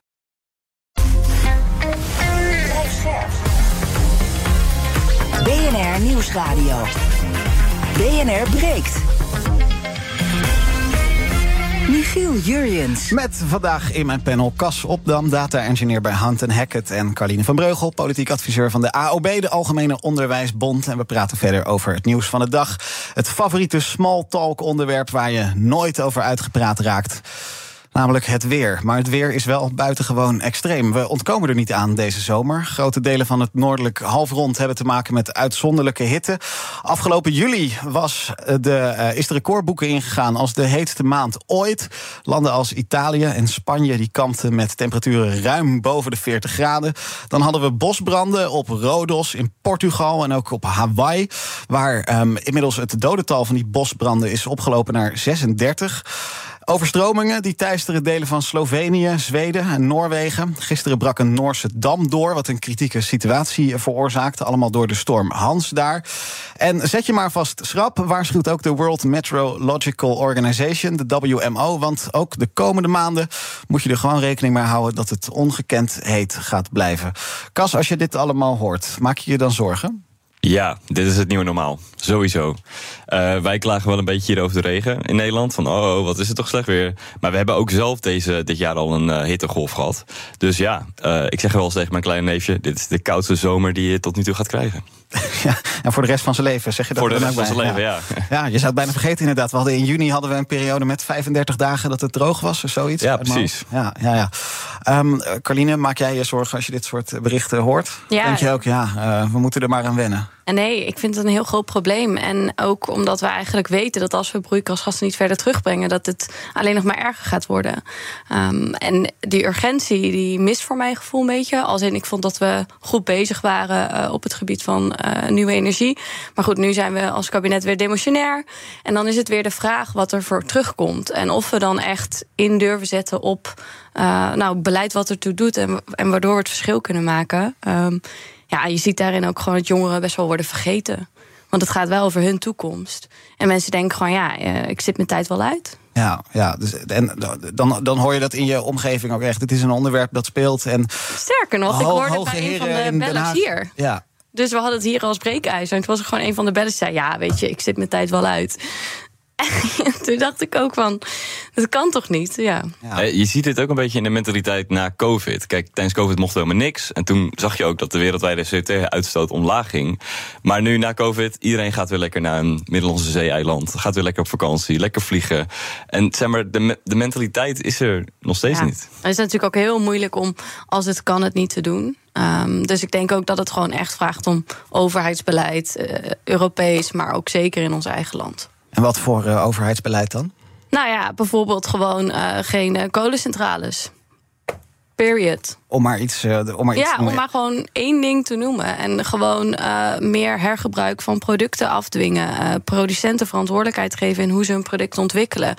BNR Nieuwsradio. BNR breekt. Michiel Jurjens. Met vandaag in mijn panel Cas Opdam, data-engineer bij Hunt Hackett... en Carline van Breugel, politiek adviseur van de AOB... de Algemene Onderwijsbond. En we praten verder over het nieuws van de dag. Het favoriete small talk onderwerp waar je nooit over uitgepraat raakt... Namelijk het weer. Maar het weer is wel buitengewoon extreem. We ontkomen er niet aan deze zomer. Grote delen van het noordelijk halfrond hebben te maken met uitzonderlijke hitte. Afgelopen juli was de, uh, is de recordboeken ingegaan als de heetste maand ooit. Landen als Italië en Spanje die kampten met temperaturen ruim boven de 40 graden. Dan hadden we bosbranden op Rodos in Portugal en ook op Hawaii. Waar um, inmiddels het dodental van die bosbranden is opgelopen naar 36. Overstromingen die teisteren delen van Slovenië, Zweden en Noorwegen. Gisteren brak een Noorse dam door, wat een kritieke situatie veroorzaakte. Allemaal door de storm Hans daar. En zet je maar vast schrap, waarschuwt ook de World Meteorological Organization, de WMO. Want ook de komende maanden moet je er gewoon rekening mee houden dat het ongekend heet gaat blijven. Cas, als je dit allemaal hoort, maak je je dan zorgen? Ja, dit is het nieuwe normaal. Sowieso. Uh, wij klagen wel een beetje hier over de regen in Nederland. Van oh, oh, wat is het toch slecht weer. Maar we hebben ook zelf deze, dit jaar al een uh, hittegolf gehad. Dus ja, uh, ik zeg wel eens tegen mijn kleine neefje... dit is de koudste zomer die je tot nu toe gaat krijgen. Ja, en voor de rest van zijn leven zeg je dat Voor de rest van zijn leven, ja. ja. ja. je zou het bijna vergeten inderdaad. We hadden in juni hadden we een periode met 35 dagen dat het droog was of zoiets. Ja, precies. Ja, ja, ja. Um, Carline, maak jij je zorgen als je dit soort berichten hoort? Ja. Denk je ook, ja, uh, we moeten er maar aan wennen? Nee, ik vind het een heel groot probleem. En ook omdat we eigenlijk weten dat als we broeikasgassen niet verder terugbrengen, dat het alleen nog maar erger gaat worden. Um, en die urgentie, die mist voor mijn gevoel een beetje. Als in, ik vond dat we goed bezig waren uh, op het gebied van uh, nieuwe energie. Maar goed, nu zijn we als kabinet weer demotionair. En dan is het weer de vraag wat er voor terugkomt. En of we dan echt in durven zetten op uh, nou, beleid wat ertoe doet en, en waardoor we het verschil kunnen maken. Um, ja, je ziet daarin ook gewoon dat jongeren best wel worden vergeten. Want het gaat wel over hun toekomst. En mensen denken gewoon, ja, ik zit mijn tijd wel uit. Ja, ja dus, en dan, dan hoor je dat in je omgeving ook echt. Het is een onderwerp dat speelt. En Sterker nog, ik hoorde het bij een van de bellers hier. Ja. Dus we hadden het hier als breekijzer. En het was gewoon een van de bellers die zei... ja, weet je, ik zit mijn tijd wel uit. Toen dacht ik ook van, dat kan toch niet? Ja. Eh, Je ziet het ook een beetje in de mentaliteit na COVID. Kijk, tijdens COVID mocht helemaal niks. En toen zag je ook dat de wereldwijde CO2-uitstoot omlaag ging. Maar nu na COVID, iedereen gaat weer lekker naar een Middellandse Zee-eiland. Gaat weer lekker op vakantie, lekker vliegen. En zeg maar, de, me- de mentaliteit is er nog steeds Ja. niet. Het is natuurlijk ook heel moeilijk om, als het kan, het niet te doen. Ehm, dus ik denk ook dat het gewoon echt vraagt om overheidsbeleid, eh, Europees, maar ook zeker in ons eigen land. En wat voor eh, overheidsbeleid dan? Nou ja, bijvoorbeeld gewoon eh, geen eh, kolencentrales. Period. Om maar iets, eh, om maar iets Ja, te om maar gewoon één ding te noemen. En gewoon meer hergebruik van producten afdwingen. Producenten verantwoordelijkheid geven in hoe ze hun product ontwikkelen.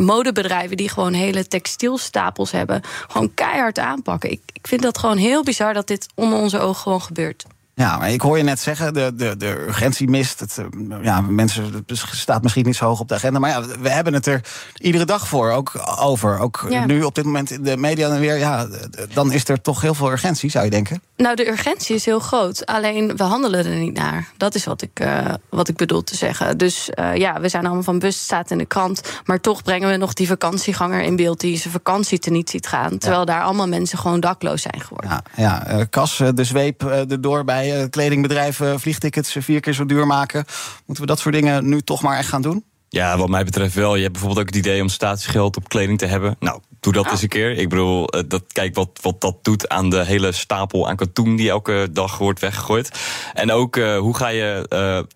Modebedrijven die gewoon hele textielstapels hebben. Gewoon keihard aanpakken. Ik, ik vind dat gewoon heel bizar dat dit onder onze ogen gewoon gebeurt. Ja, maar ik hoor je net zeggen, de, de, de urgentie mist. Het, eh, ja, mensen het staat misschien niet zo hoog op de agenda. Maar ja, we hebben het er iedere dag voor ook over. Ook Ja. nu op dit moment in de media en weer. Ja, dan is er toch heel veel urgentie, zou je denken. Nou, de urgentie is heel groot. Alleen we handelen er niet naar. Dat is wat ik, eh, wat ik bedoel te zeggen. Dus eh, ja, we zijn allemaal van bus, staat in de krant. Maar toch brengen we nog die vakantieganger in beeld die zijn vakantie teniet ziet gaan. Terwijl daar allemaal mensen gewoon dakloos zijn geworden. Ja, ja Kas, de zweep erdoor bij eh, kledingbedrijven, vliegtickets vier keer zo duur maken. Moeten we dat soort dingen nu toch maar echt gaan doen? Ja, wat mij betreft wel. Je hebt bijvoorbeeld ook het idee om statiegeld op kleding te hebben. Nou, doe dat eens een keer. Ik bedoel, eh, dat, kijk wat, wat dat doet aan de hele stapel aan katoen die elke dag wordt weggegooid. En ook eh, hoe ga je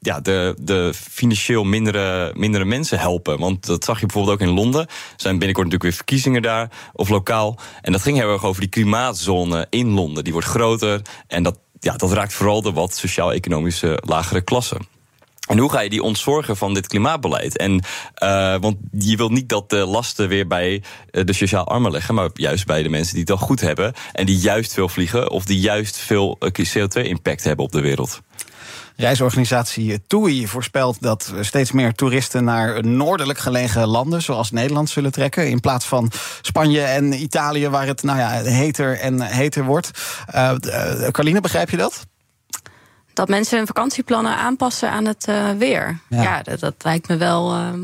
ja, de, de financieel mindere, mindere mensen helpen? Want dat zag je bijvoorbeeld ook in Londen. Er zijn binnenkort natuurlijk weer verkiezingen daar, of lokaal. En dat ging heel erg over die klimaatzone in Londen. Die wordt groter en dat, ja, dat raakt vooral de wat sociaal-economische lagere klassen. En hoe ga je die ontzorgen van dit klimaatbeleid? En, eh, want je wilt niet dat de lasten weer bij eh, de sociaal armen leggen, maar juist bij de mensen die het al goed hebben. En die juist veel vliegen of die juist veel eh, CO2-impact hebben op de wereld. Reisorganisatie TUI voorspelt dat steeds meer toeristen naar noordelijk gelegen landen, zoals Nederland, zullen trekken. In plaats van Spanje en Italië, waar het nou ja, heter en heter wordt. Eh, Carline, begrijp je dat? Dat mensen hun vakantieplannen aanpassen aan het eh, weer. Ja. Ja, dat, dat lijkt me wel ehm,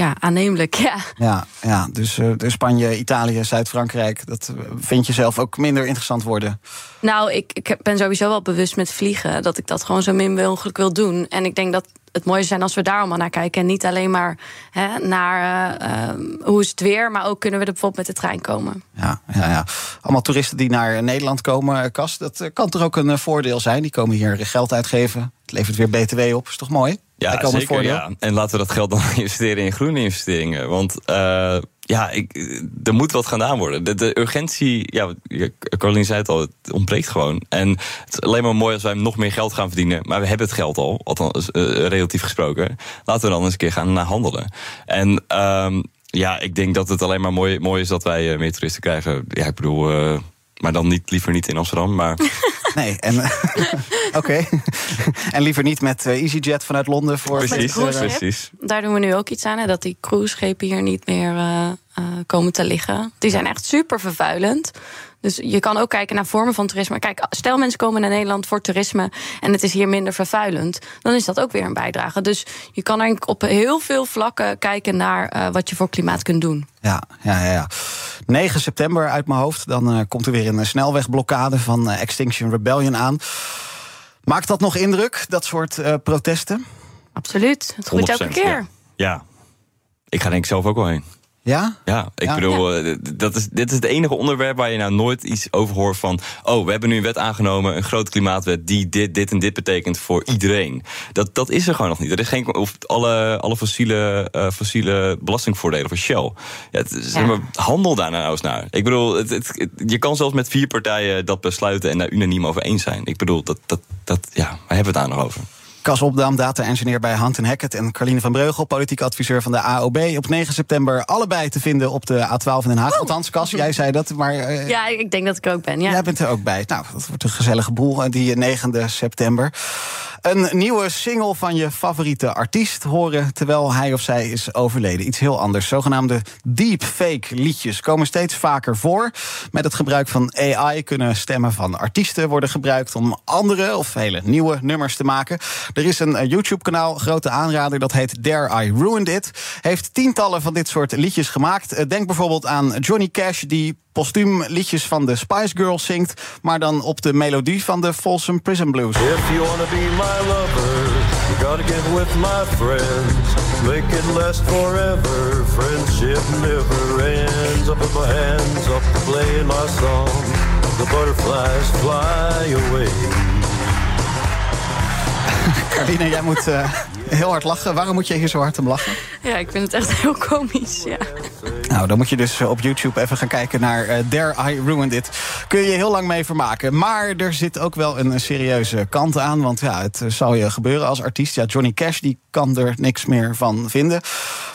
ja, aannemelijk. Ja. Ja, ja dus de Spanje, Italië, Zuid-Frankrijk, dat eh, vind je zelf ook minder interessant worden. Nou, ik, ik ben sowieso wel bewust met vliegen. Dat ik dat gewoon zo min mogelijk wil doen. En ik denk dat het mooie zijn als we daar allemaal naar kijken. En niet alleen maar hè, naar eh, hoe is het weer. Maar ook kunnen we er bijvoorbeeld met de trein komen. Ja, ja, ja. Allemaal toeristen die naar Nederland komen, Kas, dat kan toch ook een voordeel zijn? Die komen hier geld uitgeven. Het levert weer BTW op, is toch mooi? Ja, zeker. Ja. En laten we dat geld dan investeren in groene investeringen. Want eh, ja, ik, er moet wat gedaan worden. De, de urgentie, ja, Caroline zei het al, het ontbreekt gewoon. En het is alleen maar mooi als wij nog meer geld gaan verdienen. Maar we hebben het geld al, althans eh, relatief gesproken. Laten we dan eens een keer gaan naar handelen. En ehm, ja, ik denk dat het alleen maar mooi, mooi is dat wij eh, meer toeristen krijgen. Ja, ik bedoel, eh, maar dan niet, liever niet in Amsterdam, maar... Nee, en oké. en liever niet met eh, EasyJet vanuit Londen voor Met voor- cruiseschip. Daar doen we nu ook iets aan. Hè, dat die cruiseschepen hier niet meer eh, komen te liggen. Die zijn echt super vervuilend. Dus je kan ook kijken naar vormen van toerisme. Kijk, stel mensen komen naar Nederland voor toerisme en het is hier minder vervuilend, dan is dat ook weer een bijdrage. Dus je kan eigenlijk op heel veel vlakken kijken naar eh, wat je voor klimaat kunt doen. Ja, ja, ja, ja. 9 september uit mijn hoofd. Dan eh, komt er weer een snelwegblokkade van Extinction Rebellion aan. Maakt dat nog indruk, dat soort eh, protesten? Absoluut. Het groeit elke 100%, keer. Ja. ja. Ik ga denk ik zelf ook wel heen. Ja? Ja, ik Ja. bedoel, eh, dat is, dit is het enige onderwerp waar je nou nooit iets over hoort van... oh, we hebben nu een wet aangenomen, een grote klimaatwet... die dit, dit en dit betekent voor iedereen. Dat, dat is er gewoon nog niet. Er is geen, of alle, alle fossiele, eh, fossiele belastingvoordelen voor Shell. Ja, het, zeg maar, handel daar nou eens naar. Ik bedoel, het- je kan zelfs met vier partijen dat besluiten... en daar unaniem over eens zijn. Ik bedoel, dat, dat, dat, ja, waar hebben we het daar nog over? Cas Opdam, data-engineer bij Hunt Hackett... en Carline van Breugel, politiek adviseur van de AOB. Op 9 september allebei te vinden op de A12 in Den Haag. Althans, Cas, jij zei dat, maar... eh, Ja, ik denk dat ik er ook ben. Ja. Jij bent er ook bij. Nou, dat wordt een gezellige boel, eh, die 9 september. Een nieuwe single van je favoriete artiest horen terwijl hij of zij is overleden. Iets heel anders. Zogenaamde deepfake liedjes komen steeds vaker voor. Met het gebruik van AI kunnen stemmen van artiesten worden gebruikt om andere of hele nieuwe nummers te maken. Er is een YouTube-kanaal, grote aanrader, dat heet Dare I Ruined It. Heeft tientallen van dit soort liedjes gemaakt. Eh, Denk bijvoorbeeld aan Johnny Cash, die postuum liedjes van de Spice Girls zingt, maar dan op de melodie van de Folsom Prison Blues. If you wanna be my lover, you gotta get with my friends. Make it last forever. Friendship never ends. I put my hands up to play my song. The butterflies fly away. Carline, jij moet eh, heel hard lachen. Waarom moet je hier zo hard om lachen? Ja, ik vind het echt heel komisch. Ja. Nou, dan moet je dus op YouTube even gaan kijken naar eh, Dare I Ruined It. Kun je je heel lang mee vermaken. Maar er zit ook wel een serieuze kant aan. Want ja, het zou je gebeuren als artiest. Ja, Johnny Cash die kan er niks meer van vinden.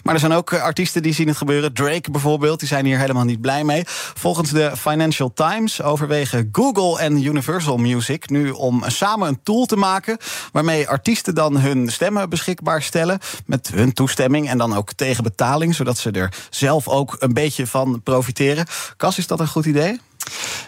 Maar er zijn ook eh, artiesten die zien het gebeuren. Drake bijvoorbeeld, die zijn hier helemaal niet blij mee. Volgens de Financial Times overwegen Google en Universal Music nu om samen een tool te maken waarmee artiesten dan hun stemmen beschikbaar stellen met hun toestemming en dan ook tegen betaling, zodat ze er zelf ook een beetje van profiteren. Cas, is dat een goed idee?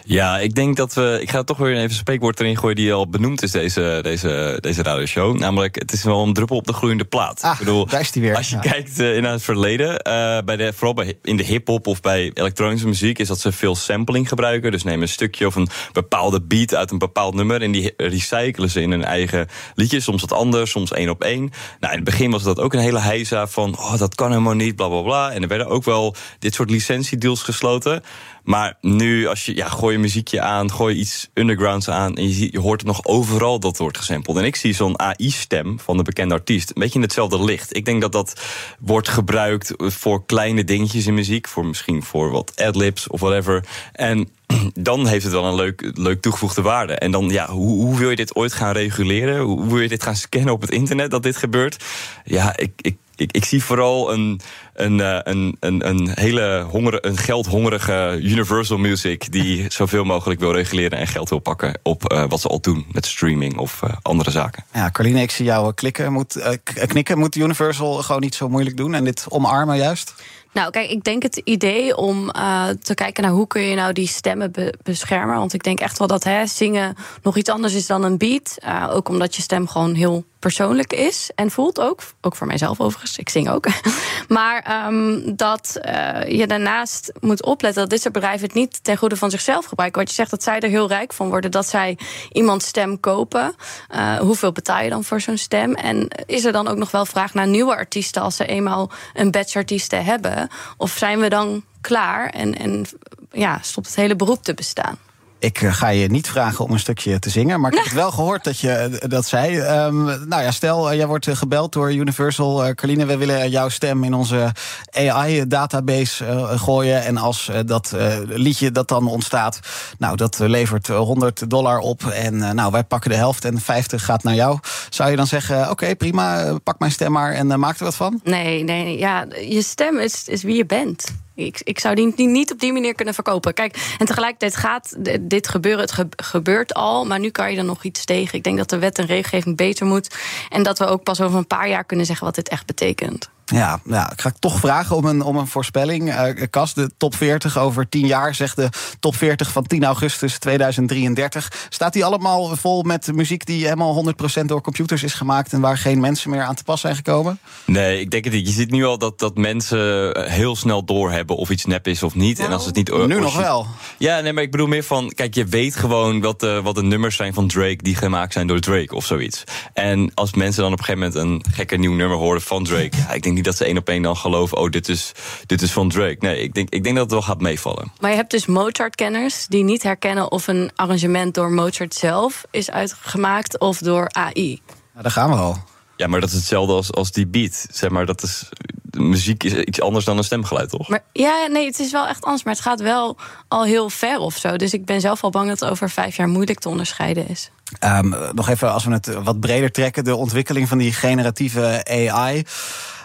Ja, ik denk dat we. Ik ga toch weer even een spreekwoord erin gooien die al benoemd is, deze, deze, deze radioshow. Namelijk, het is wel een druppel op de groeiende plaat. Ah, ik bedoel, daar is die weer. Als je Ja. kijkt eh, in het verleden, eh, bij de, vooral bij, in de hip-hop of bij elektronische muziek, is dat ze veel sampling gebruiken. Dus nemen een stukje of een bepaalde beat uit een bepaald nummer en die recyclen ze in hun eigen liedje. Soms wat anders, soms één op één. Nou, in het begin was dat ook een hele heisa van, oh, dat kan helemaal niet, bla bla bla. En er werden ook wel dit soort licentiedeals gesloten. Maar nu, als je, ja, gooi je muziekje aan, gooi iets undergrounds aan... en je, ziet, je hoort het nog overal dat wordt gesampled. En ik zie zo'n AI-stem van de bekende artiest een beetje in hetzelfde licht. Ik denk dat dat wordt gebruikt voor kleine dingetjes in muziek... voor misschien voor wat adlibs of whatever. En dan heeft het wel een leuk, leuk toegevoegde waarde. En dan, ja, hoe, hoe wil je dit ooit gaan reguleren? Hoe, wil je dit gaan scannen op het internet dat dit gebeurt? Ja, ik ik, ik zie vooral een, een, eh, een, een, een hele honger, een geldhongerige Universal Music die zoveel mogelijk wil reguleren en geld wil pakken op eh, wat ze al doen met streaming of eh, andere zaken. Ja, Carline, ik zie jou klikken. Moet, knikken. Moet Universal gewoon niet zo moeilijk doen en dit omarmen juist? Nou, kijk, ik denk het idee om eh, te kijken naar hoe kun je nou die stemmen be- beschermen. Want ik denk echt wel dat hè, zingen nog iets anders is dan een beat. Eh, ook omdat je stem gewoon heel persoonlijk is en voelt ook. Ook voor mijzelf overigens, ik zing ook. maar ehm, dat eh, je daarnaast moet opletten dat dit soort bedrijven het niet ten goede van zichzelf gebruiken. Wat je zegt, dat zij er heel rijk van worden. Dat zij iemands stem kopen. Eh, hoeveel betaal je dan voor zo'n stem? En is er dan ook nog wel vraag naar nieuwe artiesten als ze eenmaal een batch artiesten hebben? Of zijn we dan klaar en, en ja, stopt het hele beroep te bestaan? Ik eh, ga je niet vragen om een stukje te zingen, maar ik heb het wel gehoord dat je eh, dat zei. Ehm, nou ja, stel, eh, jij wordt gebeld door Universal. Eh, Carline, we willen jouw stem in onze AI-database gooien. En als dat liedje dat dan ontstaat, nou, dat levert eh, 100 dollar op. En nou, wij pakken de helft en 50 gaat naar jou. Zou je dan zeggen, oké, prima, pak mijn stem maar en maak er wat van? Nee, nee, nee, ja, je stem is, is wie je bent. Ik, ik zou die, niet op die manier kunnen verkopen. Kijk, en tegelijkertijd gaat dit gebeuren. Het ge- gebeurt al, maar nu kan je er nog iets tegen. Ik denk dat de wet en regelgeving beter moet. En dat we ook pas over een paar jaar kunnen zeggen wat dit echt betekent. Ja, ja, ik ga toch vragen om een, om een voorspelling. Eh Kas, de top 40 over 10 jaar, zegt de top 40 van 10 augustus 2033. Staat die allemaal vol met muziek die helemaal 100% door computers is gemaakt... en waar geen mensen meer aan te pas zijn gekomen? Nee, ik denk het niet. Je ziet nu al dat, dat mensen eh, heel snel doorhebben of iets nep is of niet. en als het niet nu nog wel. Ja, nee, maar ik bedoel meer van, kijk, je weet gewoon wat de, wat de nummers zijn van Drake die gemaakt zijn door Drake of zoiets. En als mensen dan op een gegeven moment een gekke nieuw nummer horen van Drake, ja, ik denk niet dat ze één op één dan geloven, oh, dit is, dit is van Drake. Nee, ik denk, ik denk dat het wel gaat meevallen. Maar je hebt dus Mozart-kenners die niet herkennen of een arrangement door Mozart zelf is uitgemaakt of door AI. Nou, daar gaan we al. Ja, maar dat is hetzelfde als, als die beat. Zeg maar, dat is, muziek is iets anders dan een stemgeluid, toch? Maar ja, nee, het is wel echt anders. Maar het gaat wel al heel ver of zo. Dus ik ben zelf al bang dat het over vijf jaar moeilijk te onderscheiden is. Ehm, nog even als we het wat breder trekken, de ontwikkeling van die generatieve AI.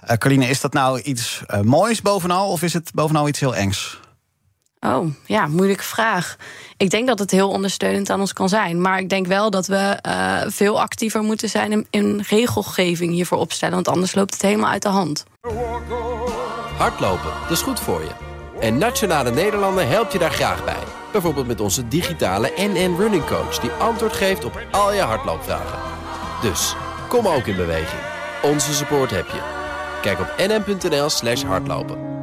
Eh Carline, is dat nou iets eh, moois bovenal of is het bovenal iets heel engs? Oh, ja, moeilijke vraag. Ik denk dat het heel ondersteunend aan ons kan zijn. Maar ik denk wel dat we uh, veel actiever moeten zijn in, in regelgeving hiervoor opstellen. Want anders loopt het helemaal uit de hand. Hardlopen, dat is goed voor je. En Nationale Nederlanden helpt je daar graag bij. Bijvoorbeeld met onze digitale NN Running Coach... die antwoord geeft op al je hardloopvragen. Dus, kom ook in beweging. Onze support heb je. Kijk op nn.nl slash hardlopen.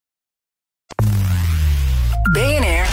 BNR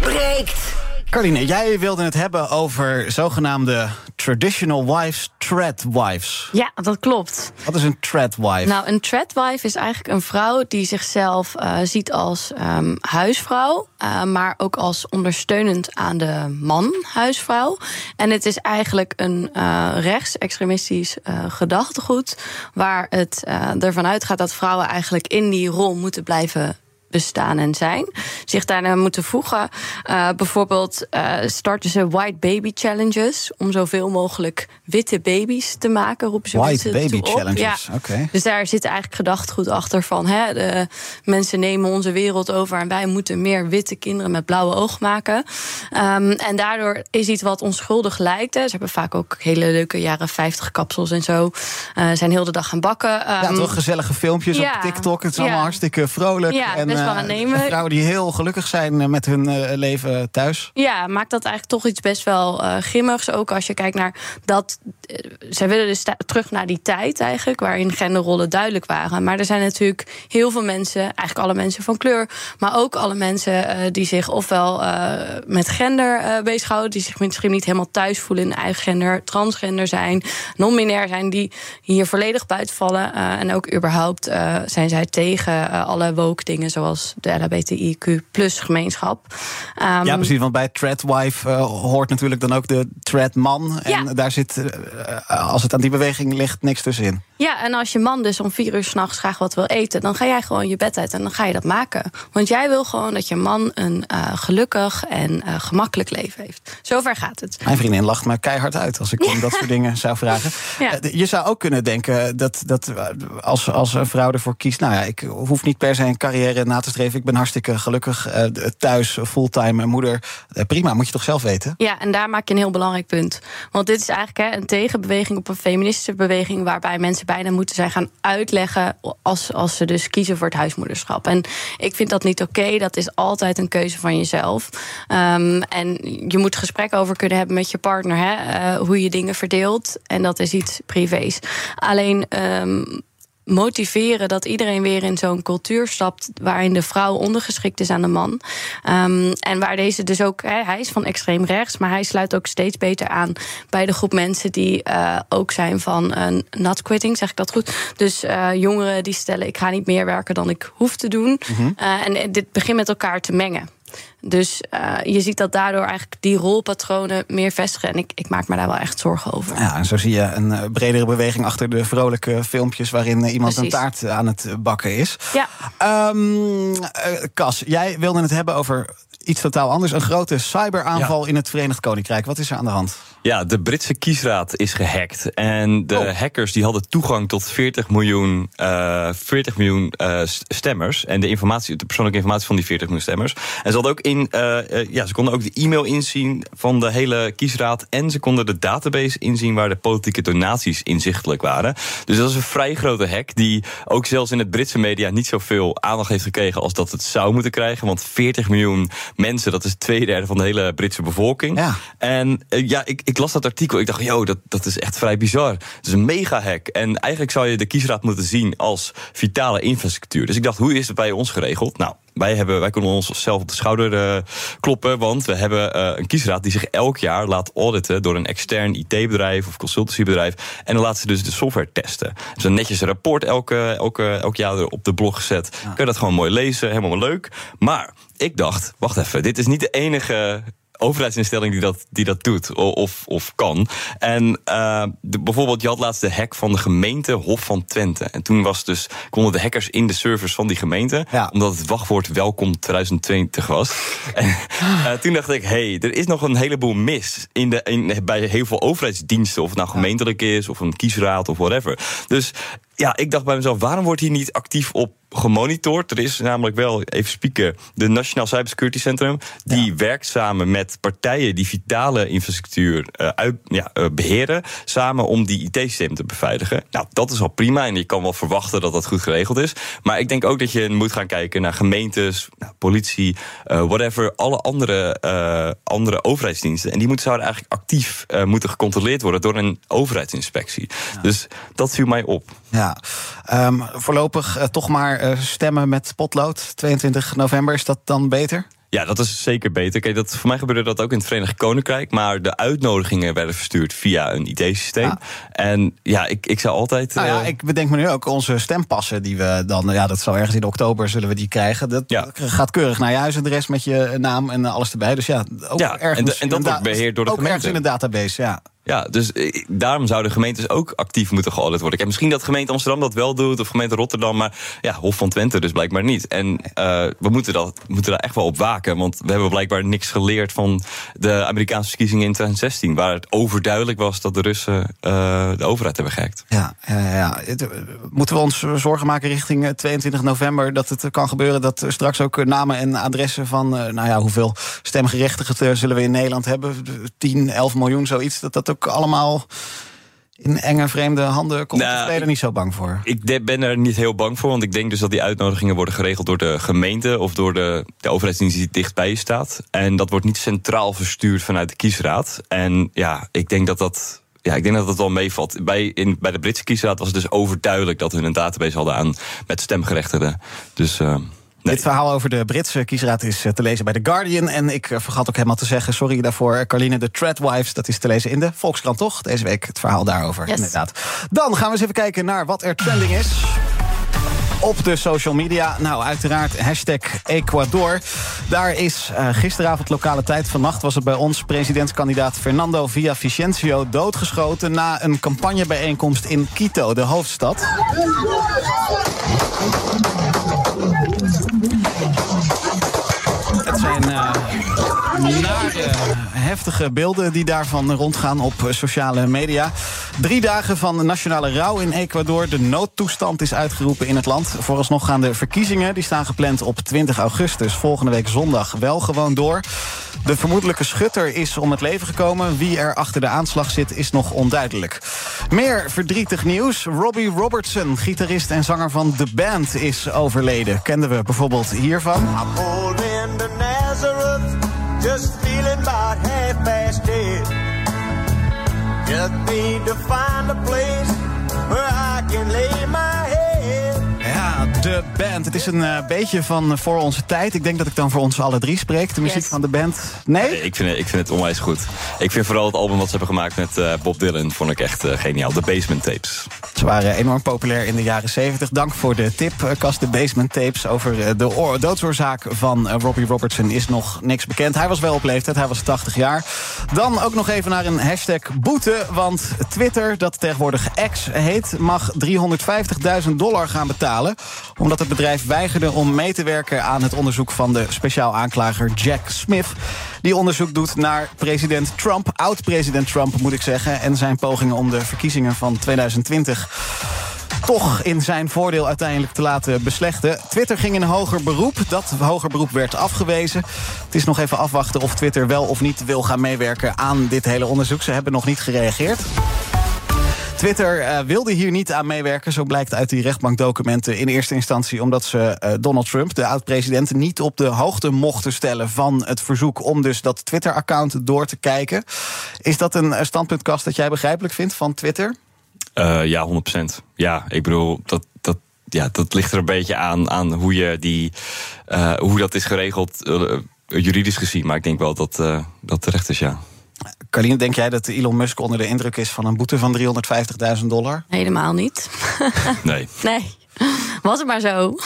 breekt. Carline, jij wilde het hebben over zogenaamde traditional wives, thread wives. Ja, dat klopt. Wat is een thread wife? Nou, een thread wife is eigenlijk een vrouw die zichzelf uh, ziet als um, huisvrouw, uh, maar ook als ondersteunend aan de man, huisvrouw. En het is eigenlijk een uh, rechtsextremistisch gedachtegoed, waar het ervan uitgaat dat vrouwen eigenlijk in die rol moeten blijven bestaan en zijn. Zich daarna moeten voegen. Uh, bijvoorbeeld uh, starten ze White Baby Challenges. Om zoveel mogelijk witte baby's te maken. Roepen ze White Baby. Challenges, ja. oké. Dus daar zit eigenlijk gedachtegoed achter van... Hè, de mensen nemen onze wereld over... en wij moeten meer witte kinderen met blauwe ogen maken. Um, en daardoor is iets wat onschuldig lijkt. Hè. Ze hebben vaak ook hele leuke jaren 50 kapsels en zo. Uh, zijn heel de dag gaan bakken. Um, ja, toch gezellige filmpjes ja, op TikTok. Het is ja. allemaal hartstikke vrolijk. Ja, en, best wel uh, aannemen. Vrouwen die heel gelukkig zijn met hun uh, leven thuis. Ja, maakt dat eigenlijk toch iets best wel grimmigs. Ook als je kijkt naar dat. Zij willen dus terug naar die tijd eigenlijk, waarin genderrollen duidelijk waren. Maar er zijn natuurlijk heel veel mensen, eigenlijk alle mensen van kleur, maar ook alle mensen die zich ofwel met gender bezighouden, die zich misschien niet helemaal thuis voelen in eigen gender, transgender zijn, non-binair zijn, die hier volledig buiten vallen. en ook überhaupt zijn zij tegen alle woke dingen zoals de LHBTIQ plus gemeenschap. Um, ja, precies. Want bij Threadwife uh, hoort natuurlijk dan ook de Threadman. En ja. daar zit, uh, als het aan die beweging ligt, niks tussenin. Ja, en als je man dus om vier uur s'nachts graag wat wil eten, dan ga jij gewoon je bed uit en dan ga je dat maken. Want jij wil gewoon dat je man een uh, gelukkig en gemakkelijk leven heeft. Zover gaat het. Mijn vriendin lacht me keihard uit als ik ja. dat soort dingen zou vragen. Ja. Je zou ook kunnen denken dat, dat als, als een vrouw ervoor kiest, nou ja, ik hoef niet per se een carrière na te streven. Ik ben hartstikke gelukkig thuis, fulltime moeder. Prima, moet je toch zelf weten? Ja, en daar maak je een heel belangrijk punt. Want dit is eigenlijk hè, een tegenbeweging op een feministische beweging waarbij mensen bijna moeten zijn gaan uitleggen als, als ze dus kiezen voor het huismoederschap. En ik vind dat niet oké. Dat is altijd een keuze van jezelf. Um, en je moet gesprekken over kunnen hebben met je partner. Hè, uh, hoe je dingen verdeelt. En dat is iets privés. Alleen. Um, motiveren dat iedereen weer in zo'n cultuur stapt waarin de vrouw ondergeschikt is aan de man. Um, en waar deze dus ook, he, hij is van extreem rechts, maar hij sluit ook steeds beter aan bij de groep mensen die uh, ook zijn van uh, not quitting, zeg ik dat goed. Dus uh, jongeren die stellen: ik ga niet meer werken dan ik hoef te doen. Mm -hmm. en dit begint met elkaar te mengen. Dus uh, je ziet dat daardoor eigenlijk die rolpatronen meer vestigen. En ik, ik maak me daar wel echt zorgen over. Ja, en zo zie je een uh, bredere beweging achter de vrolijke filmpjes... waarin uh, iemand Precies. een taart aan het bakken is. Ja. Um, Cas, jij wilde het hebben over iets totaal anders. Een grote cyberaanval ja. in het Verenigd Koninkrijk. Wat is er aan de hand? Ja, de Britse kiesraad is gehackt. En de oh. hackers die hadden toegang tot 40 miljoen, uh, 40 miljoen uh, stemmers. En de, informatie, de persoonlijke informatie van die 40 miljoen stemmers. En ze, hadden ook in, uh, ja, ze konden ook de e-mail inzien van de hele kiesraad. En ze konden de database inzien waar de politieke donaties inzichtelijk waren. Dus dat is een vrij grote hack. Die ook zelfs in het Britse media niet zoveel aandacht heeft gekregen als dat het zou moeten krijgen. Want 40 miljoen mensen, dat is twee derde van de hele Britse bevolking. Ja. En ja, ik, ik ik las dat artikel. Ik dacht, yo, dat, dat is echt vrij bizar. Het is een mega hack. En eigenlijk zou je de kiesraad moeten zien als vitale infrastructuur. Dus ik dacht, hoe is het bij ons geregeld? Nou, wij, hebben, wij kunnen onszelf op de schouder uh, kloppen. Want we hebben uh, een kiesraad die zich elk jaar laat auditen door een extern IT-bedrijf of consultancybedrijf. En dan laten ze dus de software testen. Dus een netjes rapport elke, elke, elk jaar op de blog gezet. Ja. Kun je dat gewoon mooi lezen, helemaal leuk. Maar ik dacht, wacht even, dit is niet de enige overheidsinstelling die dat, die dat doet of, of kan. En uh, de, bijvoorbeeld, je had laatst de hack van de gemeente Hof van Twente. En toen was dus, konden de hackers in de servers van die gemeente, ja. omdat het wachtwoord welkom 2020 was. en uh, toen dacht ik, hey, er is nog een heleboel mis in de, in, bij heel veel overheidsdiensten, of het nou gemeentelijk is, of een kiesraad of whatever. Dus ja, ik dacht bij mezelf, waarom wordt hier niet actief op gemonitord? Er is namelijk wel, even spieken, de Nationaal Cybersecurity Centrum. Die ja. werkt samen met partijen die vitale infrastructuur uh, uit, ja, uh, beheren. Samen om die IT-systemen te beveiligen. Nou, dat is al prima en je kan wel verwachten dat dat goed geregeld is. Maar ik denk ook dat je moet gaan kijken naar gemeentes, nou, politie, uh, whatever. Alle andere, andere overheidsdiensten. En die moeten, zouden eigenlijk actief moeten gecontroleerd worden door een overheidsinspectie. Ja. Dus dat viel mij op. Ja, um, voorlopig uh, toch maar uh, stemmen met potlood. 22 november, is dat dan beter? Ja, dat is zeker beter. Kijk, dat, voor mij gebeurde dat ook in het Verenigd Koninkrijk. Maar de uitnodigingen werden verstuurd via een IT-systeem. Ja. En ja, ik, ik zou altijd. Nou ja, uh, ik bedenk me nu ook onze stempassen die we dan. Ja, dat zal ergens in oktober zullen we die krijgen. Dat ja. gaat keurig naar je huisadres met je naam en alles erbij. Dus ja, ook ja, ergens. En, de, en dat wordt beheerd door de ook gemeente. ergens in een database, ja. Ja, dus daarom zouden gemeentes ook actief moeten geaudit worden. Kijk, misschien dat gemeente Amsterdam dat wel doet, of gemeente Rotterdam, maar ja, Hof van Twente dus blijkbaar niet. En uh, we moeten, dat, moeten daar echt wel op waken, want we hebben blijkbaar niks geleerd van de Amerikaanse verkiezingen in 2016, waar het overduidelijk was dat de Russen uh, de overheid hebben gehackt. Ja, ja. Moeten we ons zorgen maken richting 22 november dat het kan gebeuren dat straks ook namen en adressen van, nou ja, hoeveel stemgerechtigden zullen we in Nederland hebben? 10, 11 miljoen, zoiets, dat dat allemaal in enge vreemde handen komt. Nou, ben je er niet zo bang voor? Ik ben er niet heel bang voor, want ik denk dus dat die uitnodigingen worden geregeld door de gemeente of door de, de overheidsdienst die dichtbij je staat. En dat wordt niet centraal verstuurd vanuit de kiesraad. En ja, ik denk dat dat ja, ik denk dat dat wel meevalt. Bij, in, bij de Britse kiesraad was het dus overduidelijk dat hun een database hadden aan met stemgerechtigden. Dus. Uh, Nee. Dit verhaal over de Britse kiesraad is te lezen bij The Guardian. En ik vergat ook helemaal te zeggen, sorry daarvoor, Carline, de Treadwives. Dat is te lezen in de Volkskrant, toch? Deze week het verhaal daarover, yes. inderdaad. Dan gaan we eens even kijken naar wat er trending is op de social media. Nou, uiteraard hashtag Ecuador. Daar is uh, gisteravond lokale tijd, vannacht was het bij ons... presidentskandidaat Fernando Villavicencio doodgeschoten... na een campagnebijeenkomst in Quito, de hoofdstad. Nare, heftige beelden die daarvan rondgaan op sociale media. Drie dagen van nationale rouw in Ecuador. De noodtoestand is uitgeroepen in het land. Vooralsnog gaan de verkiezingen, die staan gepland op 20 augustus... volgende week zondag wel gewoon door. De vermoedelijke schutter is om het leven gekomen. Wie er achter de aanslag zit, is nog onduidelijk. Meer verdrietig nieuws. Robbie Robertson, gitarist en zanger van The Band, is overleden. Kenden we bijvoorbeeld hiervan. Just feeling about half past dead. Just need to find a place where I can lay my de band. Het is een uh, beetje van voor onze tijd. Ik denk dat ik dan voor ons alle drie spreek. De muziek yes. van de band. Nee? nee? ik, vind het, ik vind het onwijs goed. Ik vind vooral het album wat ze hebben gemaakt met uh, Bob Dylan... vond ik echt uh, geniaal. De Basement Tapes. Ze waren enorm populair in de jaren 70. Dank voor de tip, Kast. De Basement Tapes over de doodsoorzaak van Robbie Robertson is nog niks bekend. Hij was wel op leeftijd, hij was 80 jaar. Dan ook nog even naar een hashtag boete. Want Twitter, dat tegenwoordig X heet... mag 350.000 dollar gaan betalen omdat het bedrijf weigerde om mee te werken aan het onderzoek van de speciaal aanklager Jack Smith. Die onderzoek doet naar president Trump, oud-president Trump moet ik zeggen, en zijn pogingen om de verkiezingen van 2020 toch in zijn voordeel uiteindelijk te laten beslechten. Twitter ging in hoger beroep. Dat hoger beroep werd afgewezen. Het is nog even afwachten of Twitter wel of niet wil gaan meewerken aan dit hele onderzoek. Ze hebben nog niet gereageerd. Twitter uh, wilde hier niet aan meewerken, zo blijkt uit die rechtbankdocumenten in eerste instantie, omdat ze uh, Donald Trump, de oud-president, niet op de hoogte mochten stellen van het verzoek om dus dat Twitter-account door te kijken. Is dat een standpuntkast dat jij begrijpelijk vindt van Twitter? Ja, 100%. Ja, ik bedoel, dat, dat, ja, dat ligt er een beetje aan, aan hoe, je die, hoe dat is geregeld, juridisch gezien. Maar ik denk wel dat dat terecht is, ja. Carline, denk jij dat Elon Musk onder de indruk is van een boete van 350.000 dollar? Helemaal niet. nee. Nee. Was het maar zo.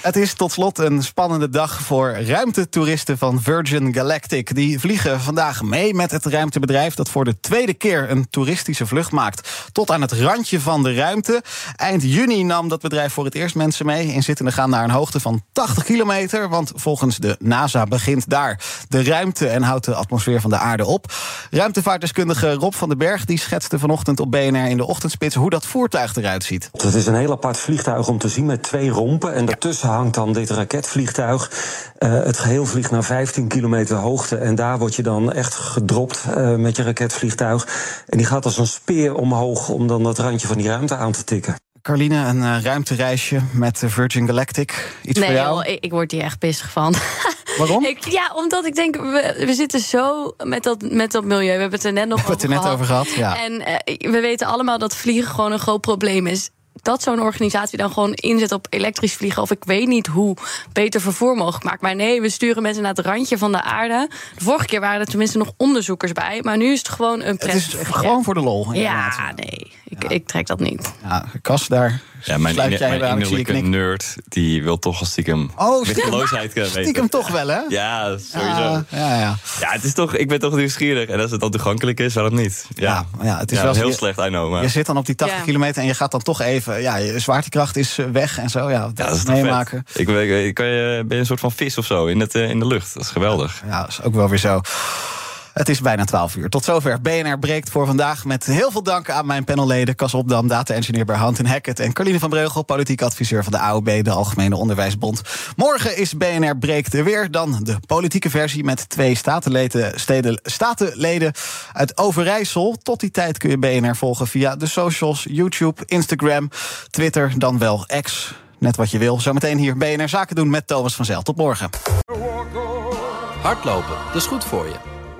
Het is tot slot een spannende dag voor ruimtetoeristen van Virgin Galactic. Die vliegen vandaag mee met het ruimtebedrijf dat voor de tweede keer een toeristische vlucht maakt. Tot aan het randje van de ruimte. Eind juni nam dat bedrijf voor het eerst mensen mee. Inzittenden gaan naar een hoogte van 80 kilometer. Want volgens de NASA begint daar de ruimte en houdt de atmosfeer van de aarde op. Ruimtevaartdeskundige Rob van den Berg die schetste vanochtend op BNR in de ochtendspits hoe dat voertuig eruit ziet. Het is een heel apart vliegtuig om te zien met twee rompen. En daartussen hangt dan dit raketvliegtuig. Uh, het geheel vliegt naar 15 kilometer hoogte. En daar word je dan echt gedropt uh, met je raketvliegtuig. En die gaat als een speer omhoog om dan dat randje van die ruimte aan te tikken. Carline, een uh, ruimtereisje met Virgin Galactic. Iets nee, voor jou? Joh, ik, ik word hier echt pissig van. Waarom? Ik, ja, omdat ik denk, we, we zitten zo met dat, met dat milieu. We hebben het er net nog we over het er net over gehad. Ja. En uh, we weten allemaal dat vliegen gewoon een groot probleem is dat zo'n organisatie dan gewoon inzet op elektrisch vliegen. Of ik weet niet hoe beter vervoer mogelijk maakt. Maar nee, we sturen mensen naar het randje van de aarde. De vorige keer waren er tenminste nog onderzoekers bij. Maar nu is het gewoon een Het is gewoon voor de lol. Ja, nee. Ik, ja. ik trek dat niet. Ja, Kas, daar ja, mijn, sluit jij mijn aan, innerlijke nerd die wil toch al stiekem oh, stiekem, weten. Stiekem toch wel, hè? Ja, sowieso. Ja, ja, ja. ja, het is toch, ik ben toch nieuwsgierig. En als het dan toegankelijk is, waarom niet? Ja, ja, ja het is ja, wel heel je, slecht, I know. Maar. Je zit dan op die 80 Ja. kilometer en je gaat dan toch even... Ja, je zwaartekracht is weg en zo. Ja, Ja, dat is meemaken. Ik, ben- ik kan je, ben je een soort van vis of zo in, het, eh, in de lucht. Dat is geweldig. Ja, dat is ook wel weer zo. Het is bijna 12 uur. Tot zover. BNR breekt voor vandaag. Met heel veel dank aan mijn panelleden. Cas Opdam, data-engineer bij Hand Hackett. En Carline van Breugel, politiek adviseur van de AOB, de Algemene Onderwijsbond. Morgen is BNR breekt er weer. Dan de politieke versie met twee statenleden, steden, statenleden uit Overijssel. Tot die tijd kun je BNR volgen via de socials, YouTube, Instagram, Twitter, dan wel X. Net wat je wil. Zometeen hier BNR Zaken doen met Thomas van Zel. Tot morgen. Hardlopen, dat is goed voor je.